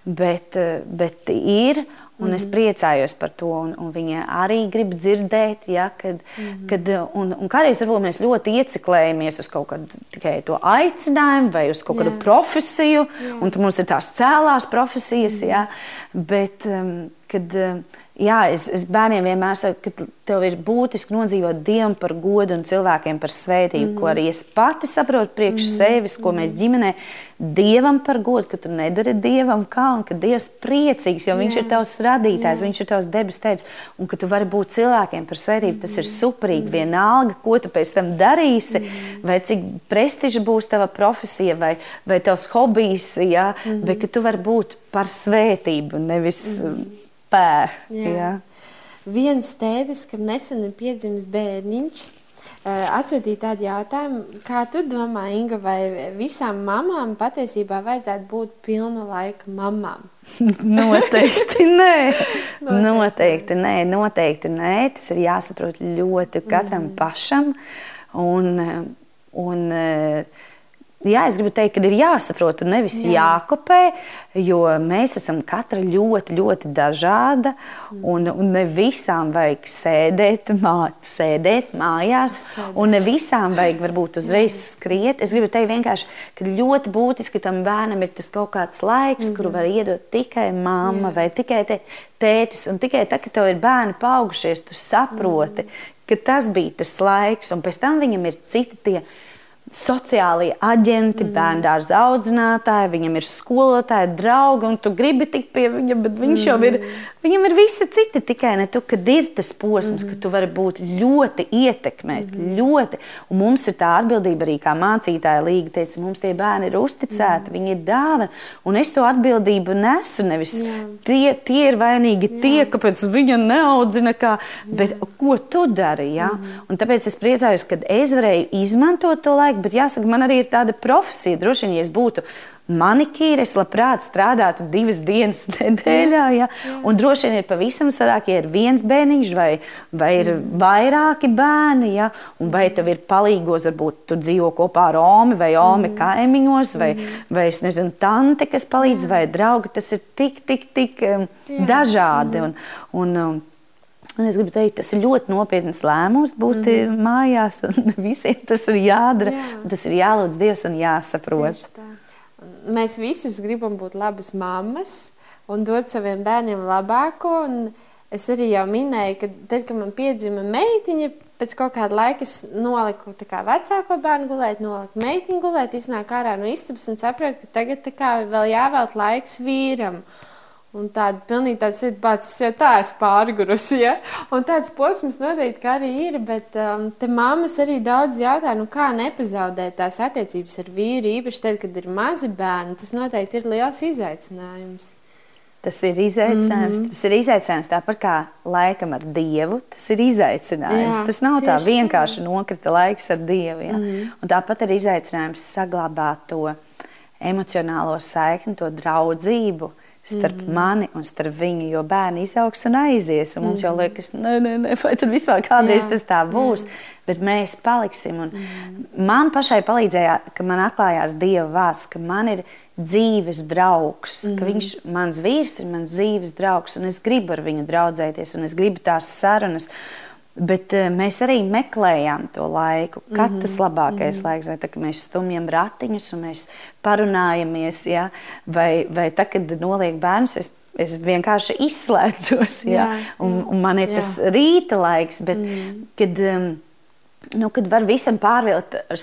bet, eh, bet ir. Un mm. es mhm. priecājos par to, un, un viņa arī grib dzirdēt, ja, kad, mm. kad, un, un kādreiz varbūt mēs ļoti ieciklējamies uz kaut kādu tikai to aicinājumu vai uz kaut kādu Jā. profesiju, Jā. un mums ir tās cēlās profesijas, mm. ja, bet um, kad. Um, Jā, es, es bērniem vienmēr saku, ka tev ir būtiski nodzīvot Dievam par godu un cilvēkiem par svētību, mm. ko arī es pati saprotu priekš mm. sevis, ko mēs ģimenē Dievam par godu, ka tu nedari Dievam kā un ka Dievs priecīgs, jo Viņš Jā. ir tavs radītājs, Jā. Viņš ir tavs debes teicis, un ka tu vari būt cilvēkiem par svētību. Tas ir superīgi. Mm. Vienalga, ko tu pēc tam darīsi, mm. vai cik prestiža būs tava profesija, vai, vai tavs hobijs, ja, mm. bet ka tu vari būt par svētību, nevis. Mm pē. Jā. Jā. Viens tēvs, kam nesen ir piedzimis bērniņš, atsūtīja tādu jautājumu, kā tu domā, Inga, vai visām mamām patiesībā vajadzētu būt pilna laika mamām? noteikti nē. noteikti nē, noteikti nē. Tas ir jāsaprot ļoti katram mm. pašam. Un, un, jā, es gribu teikt, ka ir jāsaprot un nevis Jā. jākopē, jo mēs esam katra ļoti, ļoti dažāda. Un, un ne visām vajag sēdēt, mā, sēdēt mājās, sēdēt. un ne visām vajag varbūt uzreiz skriet. Es gribu teikt vienkārši, ka ļoti būtiski tam bērnam ir tas kaut kāds laiks, kuru var iedot tikai mamma Jā. vai tikai te, tētis. Un tikai tad, kad tev ir bērni paaugušies, tu saproti, -hmm. ka tas bija tas laiks, un pēc tam viņam ir citi tie sociālie aģenti, mm. bērnu dārza audzinātāji, viņam ir skolotāji, draugi, un tu gribi tikt pie viņa, bet viņš mm. jau ir, viņam ir visi citi, tikai ne tu, kad ir tas posms, mm. ka tu vari būt ļoti ietekmēt, mm. ļoti, un mums ir tā atbildība arī kā mācītāja līga teica, mums tie bērni ir uzticēti, mm. viņi ir dāvana, un es to atbildību nesu, nevis Jā. tie, tie ir vainīgi Jā. tie, kāpēc viņa neaudzina kā, bet Jā. ko tu dari, ja? Mm. Un tāpēc es priecājos, kad es varēju izmantot to laiku, bet jāsaka, man arī ir tāda profesija. Droši vien, ja es būtu manikīra, es labprāt strādātu divas dienas nedēļā. Ja? Un droši vien ir pavisam sadāk, ja ir viens bērniņš vai, vai ir mm. vairāki bērni, ja? un vai tev ir palīgos, varbūt tu dzīvo kopā ar Omi vai Omi mm. kaimiņos, vai, mm. vai es nezinu, tante, kas palīdz, Jā. vai draugi. Tas ir tik, tik, tik um, dažādi. Mm. Un, un, um, Un es gribu teikt, tas ir ļoti nopietns lēmums būt mm. mājās, un visiem tas ir jādara. Jā. Tas ir jālūdz Dievs un jāsaprot. Mēs visi gribam būt labas mammas un dot saviem bērniem labāko. Es arī jau minēju, ka tad, kad man piedzima meitiņa, pēc kaut kāda laika es noliku kā, vecāko bērnu gulēt, noliku meitiņu gulēt, iznāk ārā no istabas un sapratu, ka tagad kā, vēl jāvēlt laiks vīram. Un tāda pilnīgi tāda situācija, es jau tā esmu pārgurusi. Ja? Un tāds posms noteikti arī ir, bet um, te mammas arī daudz jautā, nu kā nepazaudēt tās attiecības ar vīru, īpaši tad, kad ir mazi bērni. Tas noteikti ir liels izaicinājums. Tas ir izaicinājums. Mm -hmm. Tas ir izaicinājums tāpat kā laikam ar Dievu. Tas ir izaicinājums. Jā, tas nav tā vienkārši tā. nokrita laiks ar Dievu. Ja? Mm -hmm. Un tāpat ir izaicinājums saglabāt to emocionālo saikni, to draudzību starp mm. mani un starp viņu, jo bērni izaugs un aizies. Un mums mm. jau liekas, nē, nē, nē, vai tad vispār kādreiz Jā. tas tā būs. Jā. Bet mēs paliksim. Un mm. Man pašai palīdzēja, ka man atklājās Dieva vārds, ka man ir dzīves draugs, mm. ka viņš, mans vīrs ir mans dzīves draugs, un es gribu ar viņu draudzēties, un es gribu tās sarunas. Bet uh, mēs arī meklējām to laiku, kad mm -hmm. tas labākais mm -hmm. laiks, vai tā, mēs stumjam ratiņus un mēs parunājamies, ja? vai, vai tā, kad noliek bērnus. Es, Es vienkārši izslēdzos, ja? jā, un, un man ir jā. tas rīta laiks, bet mm. kad um, Nu, kad var visam pārvilkt ar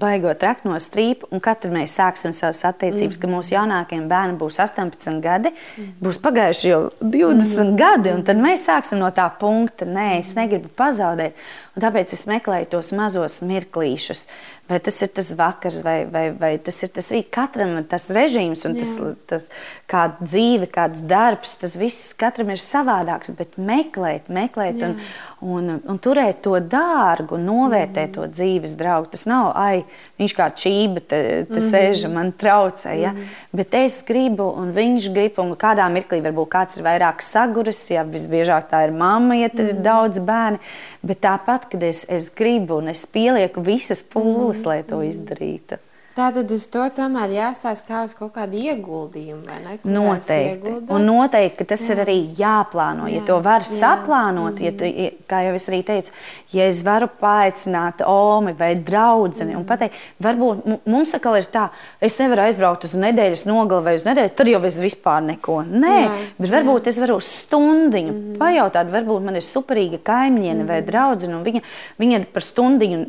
baigo trakno strīpu, un kad mēs sāksim savas attiecības, mm. ka mūsu jaunākajiem bērniem būs 18 gadi, mm. būs pagājuši jau 20 mm. gadi, un tad mēs sāksim no tā punkta, nē, es negribu pazaudēt. Un tāpēc es meklēju tos mazos mirklīšus. Vai tas ir tas vakars, vai, vai, vai tas ir tas arī katram tas režīms, un tas, Jā. tas kāda dzīve, kāds darbs, tas viss katram ir savādāks. Bet meklēt, meklēt Jā. un, un, un turēt to dārgu, novērtēt mm. to dzīves draugu. Tas nav, ai, viņš kā čība te, te mm. sēž un man traucē. Ja? Mm. Bet es gribu, un viņš grib, un kādā mirklī varbūt kāds ir vairāk saguris, ja visbiežāk tā ir mamma, ja tad mm. ir daudz bērni. Bet tāpat, kad es, es gribu un es pielieku visas pūles, mm. lai to izdarītu. Tātad uz to tomēr jāstāsta kā uz kaut kādu ieguldījumu, vai ne? Kur noteikti. Un noteikti, tas jā. ir arī jāplāno. Jā. Ja to var jā. saplānot, ja tu, kā jau es arī teicu, ja es varu paaicināt Omi vai draudzeni mm. un pateikt, varbūt mums atkal ir tā, es nevaru aizbraukt uz nedēļas nogali vai uz nedēļu, tad jau es vispār neko. Nē, jā. bet varbūt jā. es varu stundiņu mm. pajautāt, varbūt man ir superīga kaimiņiene mm. vai draudzene, un viņa, viņa par stundiņu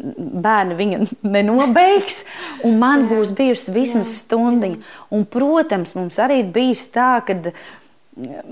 bērni viņu nenobeigs, un man man būs bijusi vismaz stundiņa. Un, protams, mums arī ir bijis tā, ka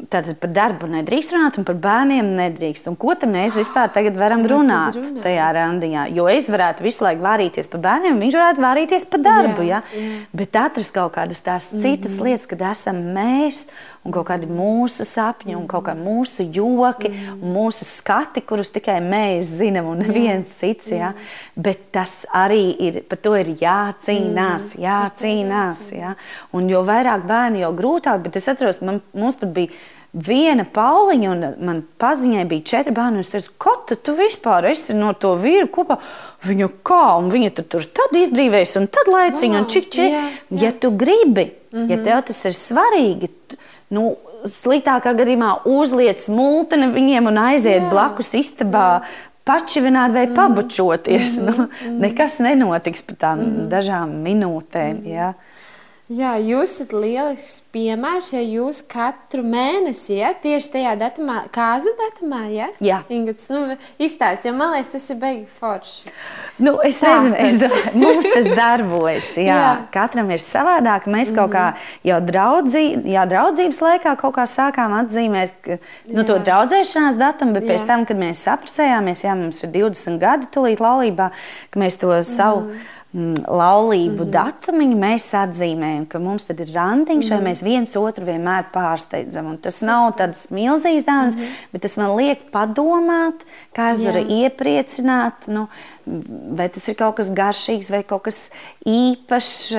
Tātad par darbu nedrīkst runāt, un par bērniem nedrīkst. Un ko tad mēs vispār varam runāt, runāt tajā randiņā? Jo es varētu visu laiku vārīties par bērniem, viņš varētu vārīties par darbu. Jā, ja? jā. Bet atrast kaut kādas tās citas mm -hmm. lietas, kad esam mēs un kaut kādi mūsu sapņi, un kaut kādi mūsu joki, mm. un mūsu skati, kurus tikai mēs zinām, un neviens cits. Jā. Bet tas arī ir, par to ir jācīnās, mm. jācīnās. Jā. Un jo vairāk bērni, jo grūtāk, bet es atceros, man, mums pat bija viena pauliņa, un man paziņai bija četri bērni. Es teicu, ko tu, tu vispār esi no to vīru kopā? Viņa kā, un viņa tur, tur tad izbrīvēs, un tad laiciņa, wow, un čik, čik. Jā, jā. Ja tu gribi, mm -hmm. ja tev tas ir svarīgi, nu, sliktākā gadījumā uzliec multeni viņiem un aiziet jā. blakus istabā. Pačivināt vai mm. pabučoties. Mm -hmm. nu, mhm. nekas nenotiks par tām mm -hmm. dažām minūtēm. Mm. Ja. Jā, jūs esat lielisks piemērs, ja jūs katru mēnesi, ja tieši tajā datumā, kāzu datumā, ja? Jā, Ingats, nu, izstāst, jo man liekas, tas ir beigi forši. Nu, es Tā. nezinu, es domāju, mums tas darbojas. Jā. jā. Katram ir savādāk. Mēs kaut kā mhm. jau draudzī, jā, draudzības laikā kaut kā sākām atzīmēt nu, to draudzēšanās datumu, bet jā. pēc tam, kad mēs saprasējāmies, jā, mums ir 20 gadi tulīt laulībā, ka mēs to savu. Mm, laulību mm -hmm. datumu mēs atzīmējam, ka mums tad ir randiņš, mm -hmm. vai mēs viens otru vienmēr pārsteidzam. Un tas Super. nav tāds milzīgs dāvans, mm -hmm. bet tas man liek padomāt, kā es varu iepriecināt, nu, vai tas ir kaut kas garšīgs vai kaut kas īpašs.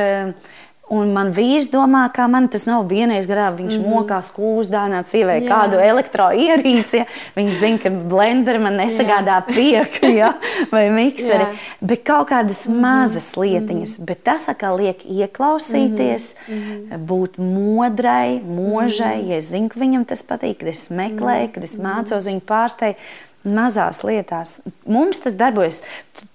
Un man vīrs domā, ka man tas nav vienreiz gadā. Viņš mm -hmm. mokās kūzdānāt sievai Jā. kādu elektroierīci. Ja. Viņš zina, ka blenderi man nesagādā prieku ja, vai mikseri. Jā. Bet kaut kādas mm -hmm. mazas lietiņas. Mm -hmm. Bet tas atkal liek ieklausīties, mm -hmm. būt modrai, mūžai. Mm -hmm. Ja es zinu, ka viņam tas patīk, kad es meklēju, -hmm. kad es mācos viņu pārsteigt mazās lietās. Mums tas darbojas.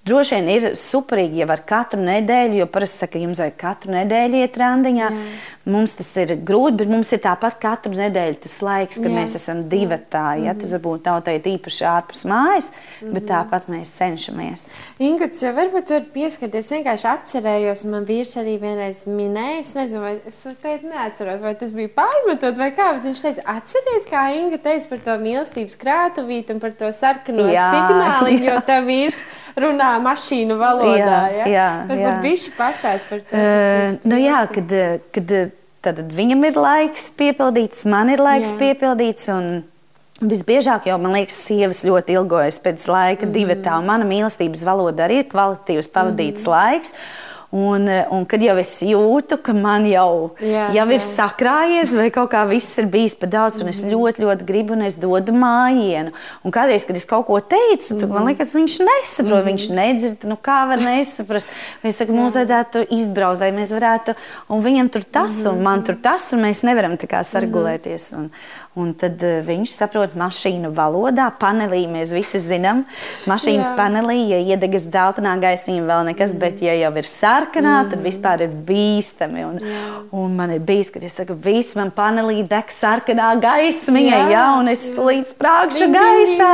Droši vien ir superīgi, ja var katru nedēļu, jo parasti saka, jums vajag katru nedēļu iet randiņā. Jā. Mums tas ir grūti, bet mums ir tāpat katru nedēļu tas laiks, kad Jā. mēs esam divi tādi. Ja? Tas varbūt nav teikt īpaši ārpus mājas, bet mhm. tāpat mēs cenšamies. Ingūts, varbūt var pieskarties. Vienkārši atcerējos, man vīrs arī vienreiz minēja, es nezinu, vai es teicu, neatceros, vai tas bija pārmetot vai kā, bet viņš teica, atceries, kā Inga teica par to mīlestības krātuvīti un par to sarkano signāliņu, jo tā vīrs runā mašīnu valodā. Jā, ja? Varbūt viņš pastāst par to. Uh, nu jā, kad, kad tad viņam ir laiks piepildīts, man ir laiks jā. piepildīts. Visbiežāk jau man liekas, sievas ļoti ilgojas pēc laika, mm divi tā. Mana mīlestības valoda arī ir kvalitīvs pavadīts mm laiks. Un, eh, un kad jau es jūtu, ka man jau, jā, jau ir jā. sakrājies, vai kaut kā viss ir bijis par daudz, un es mhm. ļoti, ļoti gribu, un es dodu mājienu. Un kādreiz, kad es kaut ko teicu, tad man mhm. liekas, viņš nesaprot, -hmm. viņš nedzird. Nu, kā var nesaprast? Viņš saka, mums vajadzētu izbraukt, vai mēs varētu, un viņam tur tas, un man tur tas, un mēs nevaram tā kā sargulēties. Un, Un tad uh, viņš saprot mašīnu valodā. Panelī mēs visi zinām, mašīnas Jā. panelī, ja iedegas dzeltenā gaismiņa, vēl nekas, mm. bet ja jau ir sarkanā, mm. tad vispār ir bīstami. Un, Jā. un man ir bijis, kad es saku, viss man panelī deg sarkanā gaismiņa, Jā. Ja, un es līdz sprāgšu gaisā.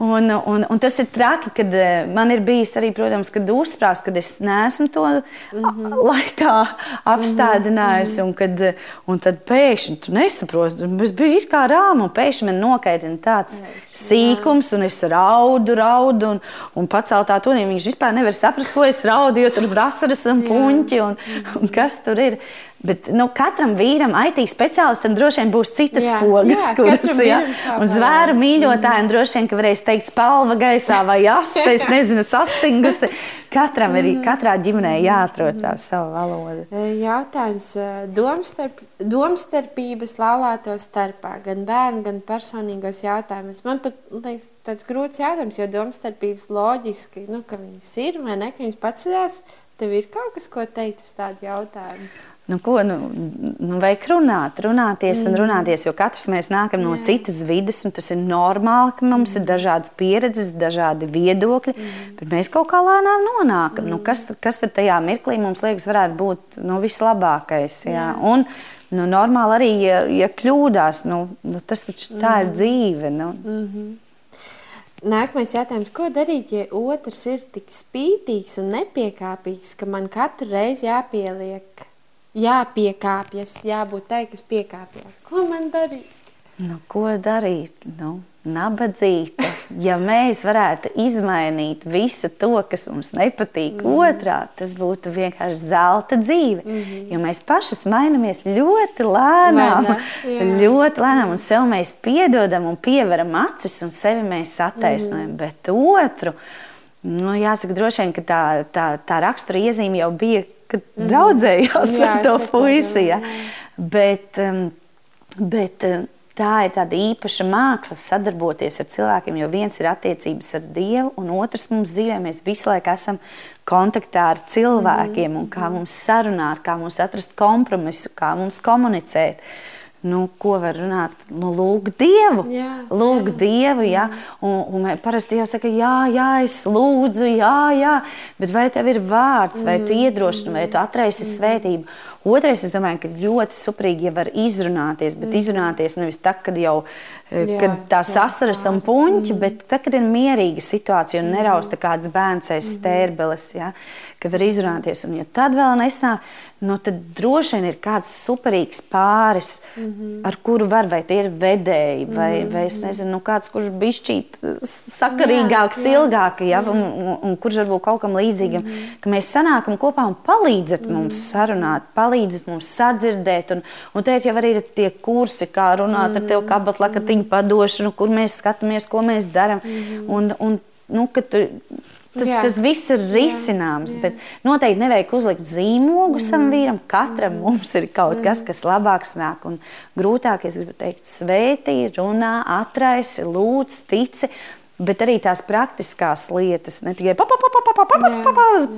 Un, un, un tas ir traki, kad uh, man ir bijis arī, protams, kad uzsprāst, kad es neesmu to mm -hmm. laikā apstādinājusi, mm -hmm. un, kad, un tad pēkšņi tu nesaproti. Kā rāma, un pēkšņi man nokaitina tāds jā, sīkums, un es raudu, raudu, un, un paceltā tonī viņš vispār nevar saprast, ko es raudu, jo tur ir vasaras un puņķi, un, un kas tur ir. Bet nu, katram vīram, IT speciālistam droši vien būs citas jā, spogas, jā, kuras ja? un zvēru mīļotājiem mm. droši vien, ka varēs teikt spalva gaisā vai asta, es nezinu, sastingusi. Katram ir, mm. katrā ģimenē jāatrod tā sava valoda. E, jautājums e, domstarp, domstarpības laulāto starpā, gan bērnu, gan personīgos jautājumus. Man pat liekas tāds grūts jautājums, jo domstarpības loģiski, nu, ka viņas ir vai ne, ka viņas paceļās, tev ir kaut kas, ko teikt uz tādu jautājumu? Nu, ko, nu, nu, vajag runāt, runāties mm. un runāties, jo katrs mēs nākam no Jā. citas vidas, un tas ir normāli, ka mums mm. ir dažādas pieredzes, dažādi viedokļi, mm. bet mēs kaut kā lēnām nonākam. Mm. Nu, kas, kas tad tajā mirklī mums liekas varētu būt nu, vislabākais? Jā? Un, nu, normāli arī, ja, ja kļūdās, nu, nu, tas taču tā mm. ir dzīve. Nu. Mm -hmm. Nākamais jautājums, ko darīt, ja otrs ir tik spītīgs un nepiekāpīgs, ka man katru reizi jāpieliek jāpiekāpjas, jābūt tai, kas piekāpjas. Ko man darīt? Nu, ko darīt? Nu, nabadzīta. Ja mēs varētu izmainīt visu to, kas mums nepatīk mm. otrā, tas būtu vienkārši zelta dzīve. Mm -hmm. Jo mēs pašas mainamies ļoti lēnām, ļoti lēnām, un sev mēs piedodam un pieveram acis, un sevi mēs attaisnojam. Mm. Bet otru, nu, jāsaka, droši vien, ka tā, tā, tā rakstura iezīme jau bija, kad mm. draudzējās jā, ar to puisi. Ja? Bet, um, bet um, tā ir tāda īpaša māksla sadarboties ar cilvēkiem, jo viens ir attiecības ar Dievu, un otrs mums dzīvē. Mēs visu laiku esam kontaktā ar cilvēkiem, un kā mums sarunāt, kā mums atrast kompromisu, kā mums komunicēt. Nu, ko var runāt? Nu, lūk, Dievu. Jā, lūk, jā. Dievu. Jā. Un, un parasti jau saka, jā, jā, es lūdzu, jā, jā. Bet vai tev ir vārds, vai tu iedrošini, vai tu atraisi svētību? Otrais, es domāju, ka ļoti suprīgi ja var izrunāties, bet mm. izrunāties nevis tā, kad jau eh, jā, kad tā sasaras un puņķi, mm. bet tad, kad ir mierīga situācija un nerausta kāds bērns aiz mm. stērbeles, ja, ka var izrunāties. Un ja tad vēl nesnāk, nu, tad droši vien ir kāds superīgs pāris, mm -hmm. ar kuru var, vai tie ir vedēji, vai, mm -hmm. vai es nezinu, nu, kāds, kurš bišķīt sakarīgāks, jā, jā, ilgāk, ja. Un, un, un kurš varbūt kaut kam līdzīgam, mm -hmm. ka mēs sanākam kopā un palīdzat mm -hmm. mums sarunāt, palīdzat mums sadzirdēt, un, un te jau arī ir tie kursi, kā runāt mm -hmm. ar tevi kabatlakatiņu padošanu, kur mēs skatāmies, ko mēs darām, mm -hmm. un, un nu, ka tu Tas, jā. tas viss ir risināms, jā, bet noteikti nevajag uzlikt zīmogu mm. savam vīram. Katram mm. mums ir kaut mm. kas, kas labāks nāk. Un grūtāk, es gribu teikt, svētī, runā, atraisi, lūdz, tici. Bet arī tās praktiskās lietas, ne tikai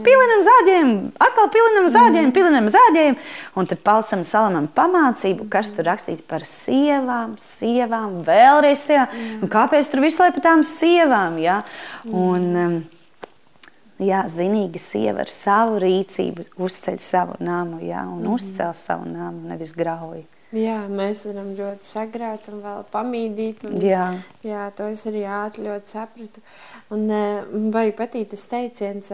pilinam zāģiem, atkal pilinam zāģiem, mm. pilinam zāģiem. Un tad palsam salamam pamācību, kas tur rakstīts par sievām, sievām, vēlreiz sievām. Mm. Kāpēc tur visu laiku par tām sievām? Ja? Un, um, jā, zinīga sieva ar savu rīcību uzceļ savu namu, jā, un mm. uzcēl savu namu, nevis grauju. Jā, mēs varam ļoti sagraut un vēl pamīdīt. Un, jā. jā, to es arī ātri ļoti sapratu. Un vai patīk tas teiciens,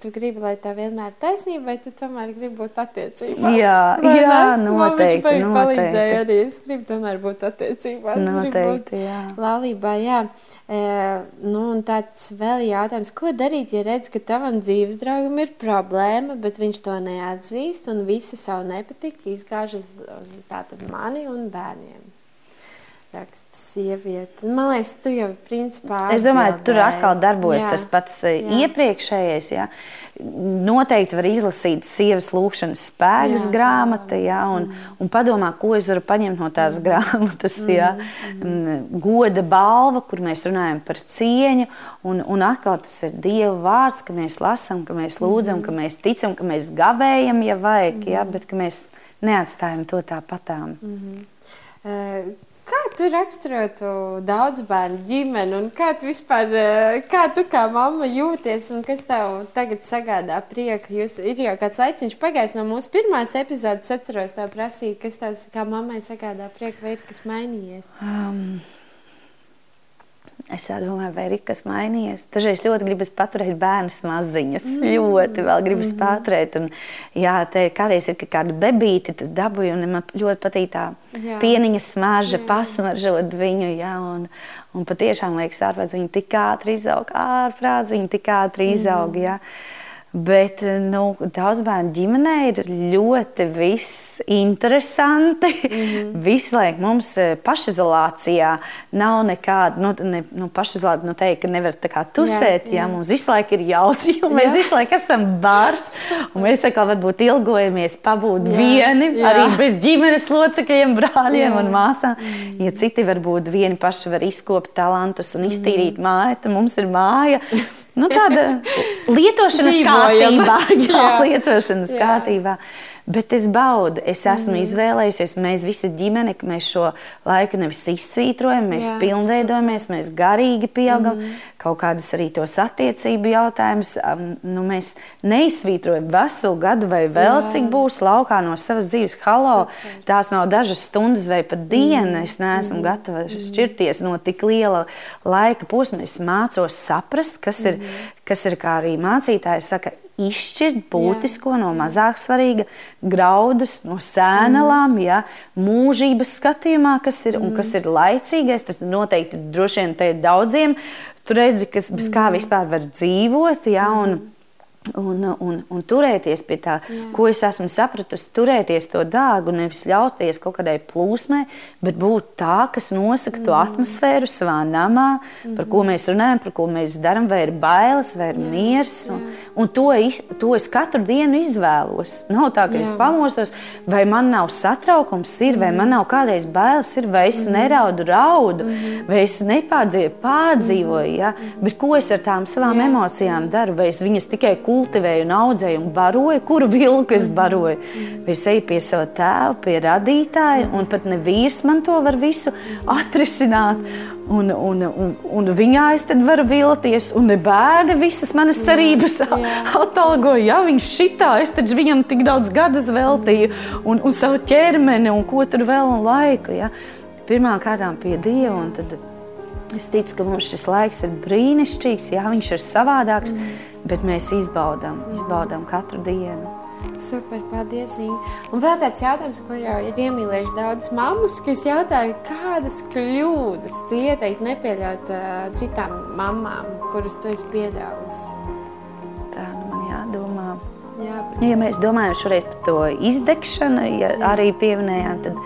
tu gribi, lai tā vienmēr ir taisnība, vai tu tomēr gribi būt attiecībās? Jā, vai jā noteikti. Viņš palīdzēja arī, es gribu tomēr būt attiecībās. Noteikti, jā. Laulībā, jā. E, nu, un tāds vēl jautājums, ko darīt, ja redz, ka tavam dzīves draugam ir problēma, bet viņš to neatzīst un visu savu nepatiku izgāž uz, uz tātad mani un bērniem? Raksta sieviete. Man liekas, tu jau principā. Es domāju, tur atkal darbojas jā. tas pats eh, jā. iepriekšējais. Jā. Noteikti var izlasīt sievas lūkšanas spēkus grāmatu, jā, un, mm. un padomā, ko es varu paņemt no tās mm. grāmatas. Jā. Mm. mm. Goda balva, kur mēs runājam par cieņu, un, un atkal tas ir Dieva vārds, ka mēs lasām, ka mēs lūdzam, mm. ka mēs ticam, ka mēs gavējam, ja vajag, mm. jā, bet ka mēs neatstājam to tāpatām. Mm -hmm. uh, Kā tu raksturotu daudz bērnu ģimeni, un kā tu vispār, eh, kā tu kā mamma jūties, un kas tev tagad sagādā prieku? Jūs ir jau kāds laiciņš pagājis no mūsu pirmās epizodes, atceros tev prasīt, kas tev kā mammai sagādā prieku, vai ir kas mainījies? Um. Es domāju, vai ir kas mainījies. Dažreiz ļoti gribas paturēt bērnus maziņus. Mm. Ļoti vēl gribas mm. paturēt. Un, jā, te kādreiz ir kāda bebīte, tad dabūju, man ļoti patīk tā jā. pieniņa smarža, pasmaržot viņu. Jā, un, un patiešām liekas, ārprāts viņa tik ātri izaug, ārprāts viņa tik ātri izaug. Mm. Jā. Bet nu, daudz bērnu ģimenē ir ļoti interesanti. Mm -hmm. Visu laiku mums eh, pašizolācijā nav nekāda, nu, ne, nu, pašizolācija nu, teikt, ka nevar tā kā tusēt. Jā, jā. Jā, mums visu laiku ir jautri, un mēs jā. visu laiku esam bārs. Mēs atkal varbūt ilgojamies pabūt jā. vieni, jā. arī bez ģimenes locekļiem, brāļiem jā. un māsām. Mm. Ja citi varbūt vieni paši var izkopt talantus un iztīrīt mm. māju, tad mums ir māja. Nu, tāda lietošanas kārtībā, jā, lietošanas kārtībā. Bet es baudu, es esmu mm. izvēlējusies, mēs visi ģimene, mēs šo laiku nevis izsvītrojam, mēs Jā, pilnveidojamies, mēs garīgi pieaugam, mm. kaut kādas arī tos attiecību jautājumus. Um, nu, mēs neizsvītrojam veselu gadu vai vēl Jā. cik būs laukā no savas dzīves. Halo, super. tās nav dažas stundas vai pat diena. Mm. Es neesmu mm. gatava šķirties no tik liela laika posma. Es mācos saprast, kas, mm. ir, kas ir, kā arī mācītājs saka, izšķirt būtisko jā. no mazāk svarīga, graudus no sēnelām, mm. ja, mūžības skatījumā, kas ir, mm. kas ir laicīgais. Tas noteikti droši vien te ir daudziem. Tu redzi, kas, bez kā mm. vispār var dzīvot. Ja, un, mm Un, un, un turēties pie tā, Jā. ko es esmu sapratusi, turēties to dārgu, nevis ļauties kaut kādai plūsmai, bet būt tā, kas nosaka mm. to atmosfēru savā namā, mm. par ko mēs runājam, par ko mēs darām, vai ir bailes, vai ir Jā. miers. Un, un to, iz, to es katru dienu izvēlos. Nav tā, ka Jā. es pamostos, vai man nav satraukums, ir, vai man nav kādreiz bailes, ir, vai es mm. neraudu raudu, mm. vai es nepārdzīvoju, pārdzīvoju. Ja? Bet ko es ar tām savām Jā. emocijām daru? Vai es viņas tikai kultūru? Kultivēju un audzēju un baroju, kuru vilku es baroju. Es eju pie sava tēva, pie radītāja, un pat ne vīrs man to var visu atrisināt. Un, un, un, un viņā es tad varu vilties, un ne bērni visas manas cerības atalgoja. Ja viņš šitā, es taču viņam tik daudz gadus veltīju, un, un savu ķermeni, un ko tur vēl un laiku. Ja. Pirmā kārtām pie Dieva, un tad es ticu, ka mums šis laiks ir brīnišķīgs, ja viņš ir savādāks. Mm bet mēs izbaudām, izbaudām katru dienu. Super, paldies. Un vēl tāds jautājums, ko jau ir iemīlējuši daudzas mammas, kas jautāja, kādas kļūdas tu ieteiktu nepieļaut uh, citām mamām, kuras tu esi pieļāvusi? Jā, bet... ja mēs domājam šoreiz par to izdegšanu, ja Jā. arī pieminējām, tad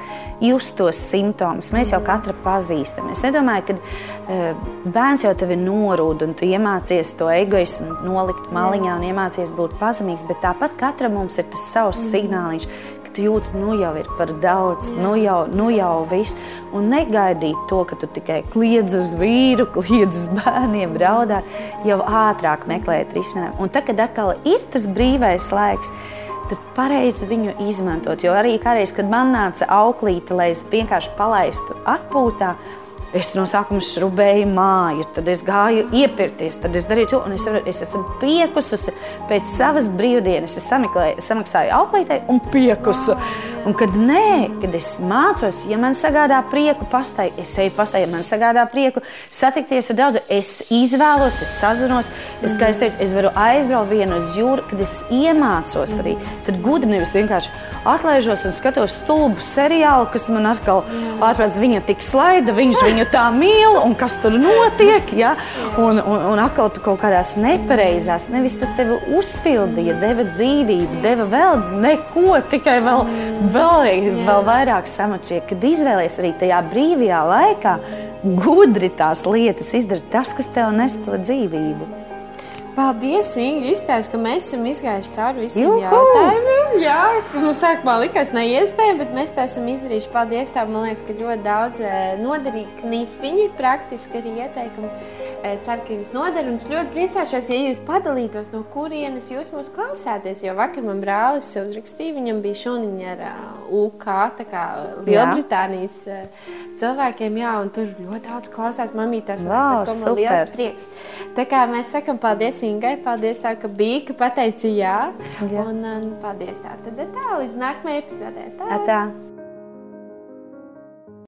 just tos simptomus. Mēs jau katra pazīstam. Es nedomāju, ka uh, bērns jau tevi norūda un tu iemācies to egoismu nolikt maliņā un iemācies būt pazemīgs, bet tāpat katram mums ir tas savs mm. signāliņš, tu jūti, nu jau ir par daudz, Jā. nu jau, nu jau viss. Un negaidīt to, ka tu tikai kliedz uz vīru, kliedz uz bērniem, raudāt, jau ātrāk meklēt risinājumu. Un tad, kad atkal ir tas brīvais laiks, tad pareizi viņu izmantot. Jo arī kādreiz, kad man nāca auklīte, lai es vienkārši palaistu atpūtā, Es no sākuma šrubēju māju, tad es gāju iepirkties, tad es darīju to, es, es esmu piekususi pēc savas brīvdienas. Es samaksāju auklītei un piekusu. Un kad nē, kad es mācos, ja man sagādā prieku pastai, es eju pastai, ja man sagādā prieku satikties ar daudzu, es izvēlos, es sazinos, es, kā es teicu, es varu aizbraukt vienu uz jūru, kad es iemācos arī. Tad gudri nevis vienkārši atlaižos un skatos stulbu seriālu, kas man atkal ārprāts viņa tik slaida, viņš viņu tā mīl un kas tur notiek, ja? un, un, un atkal tu kaut kādās nepareizās, nevis tas tevi uzpildīja, deva dzīvību, deva vēl neko, tikai vēl vēlreiz, vēl vairāk samačiet, kad izvēlēties arī tajā brīvajā laikā, gudri tās lietas izdarīt, tas, kas tev nes to dzīvību. Paldies, Inga. Izstāst, ka mēs esam izgājuši cauri visiem Juhu! jautājumiem. Jā, mums sākumā likās neiespējami, bet mēs to esam izdarījuši. Paldies, tev. Man liekas, ka ļoti daudz eh, noderīgi knifiņi, praktiski arī ieteikumi. Ceru, ka jums noder. Un es ļoti priecāšos, ja jūs padalītos, no kurienes jūs mūs klausāties. Jo vakar man brālis uzrakstīja, viņam bija šūniņa ar uh, UK, tā kā Lielbritānijas jā. cilvēkiem, jā, un tur ļoti daudz klausās mamītās. Wow, par man liels prieks. Tā kā mēs sakam paldies Ingai, paldies tā, ka bija, ka pateici jā. jā. Un, un paldies tā. Tad tā, līdz nākamajai epizodē. Tā. tā.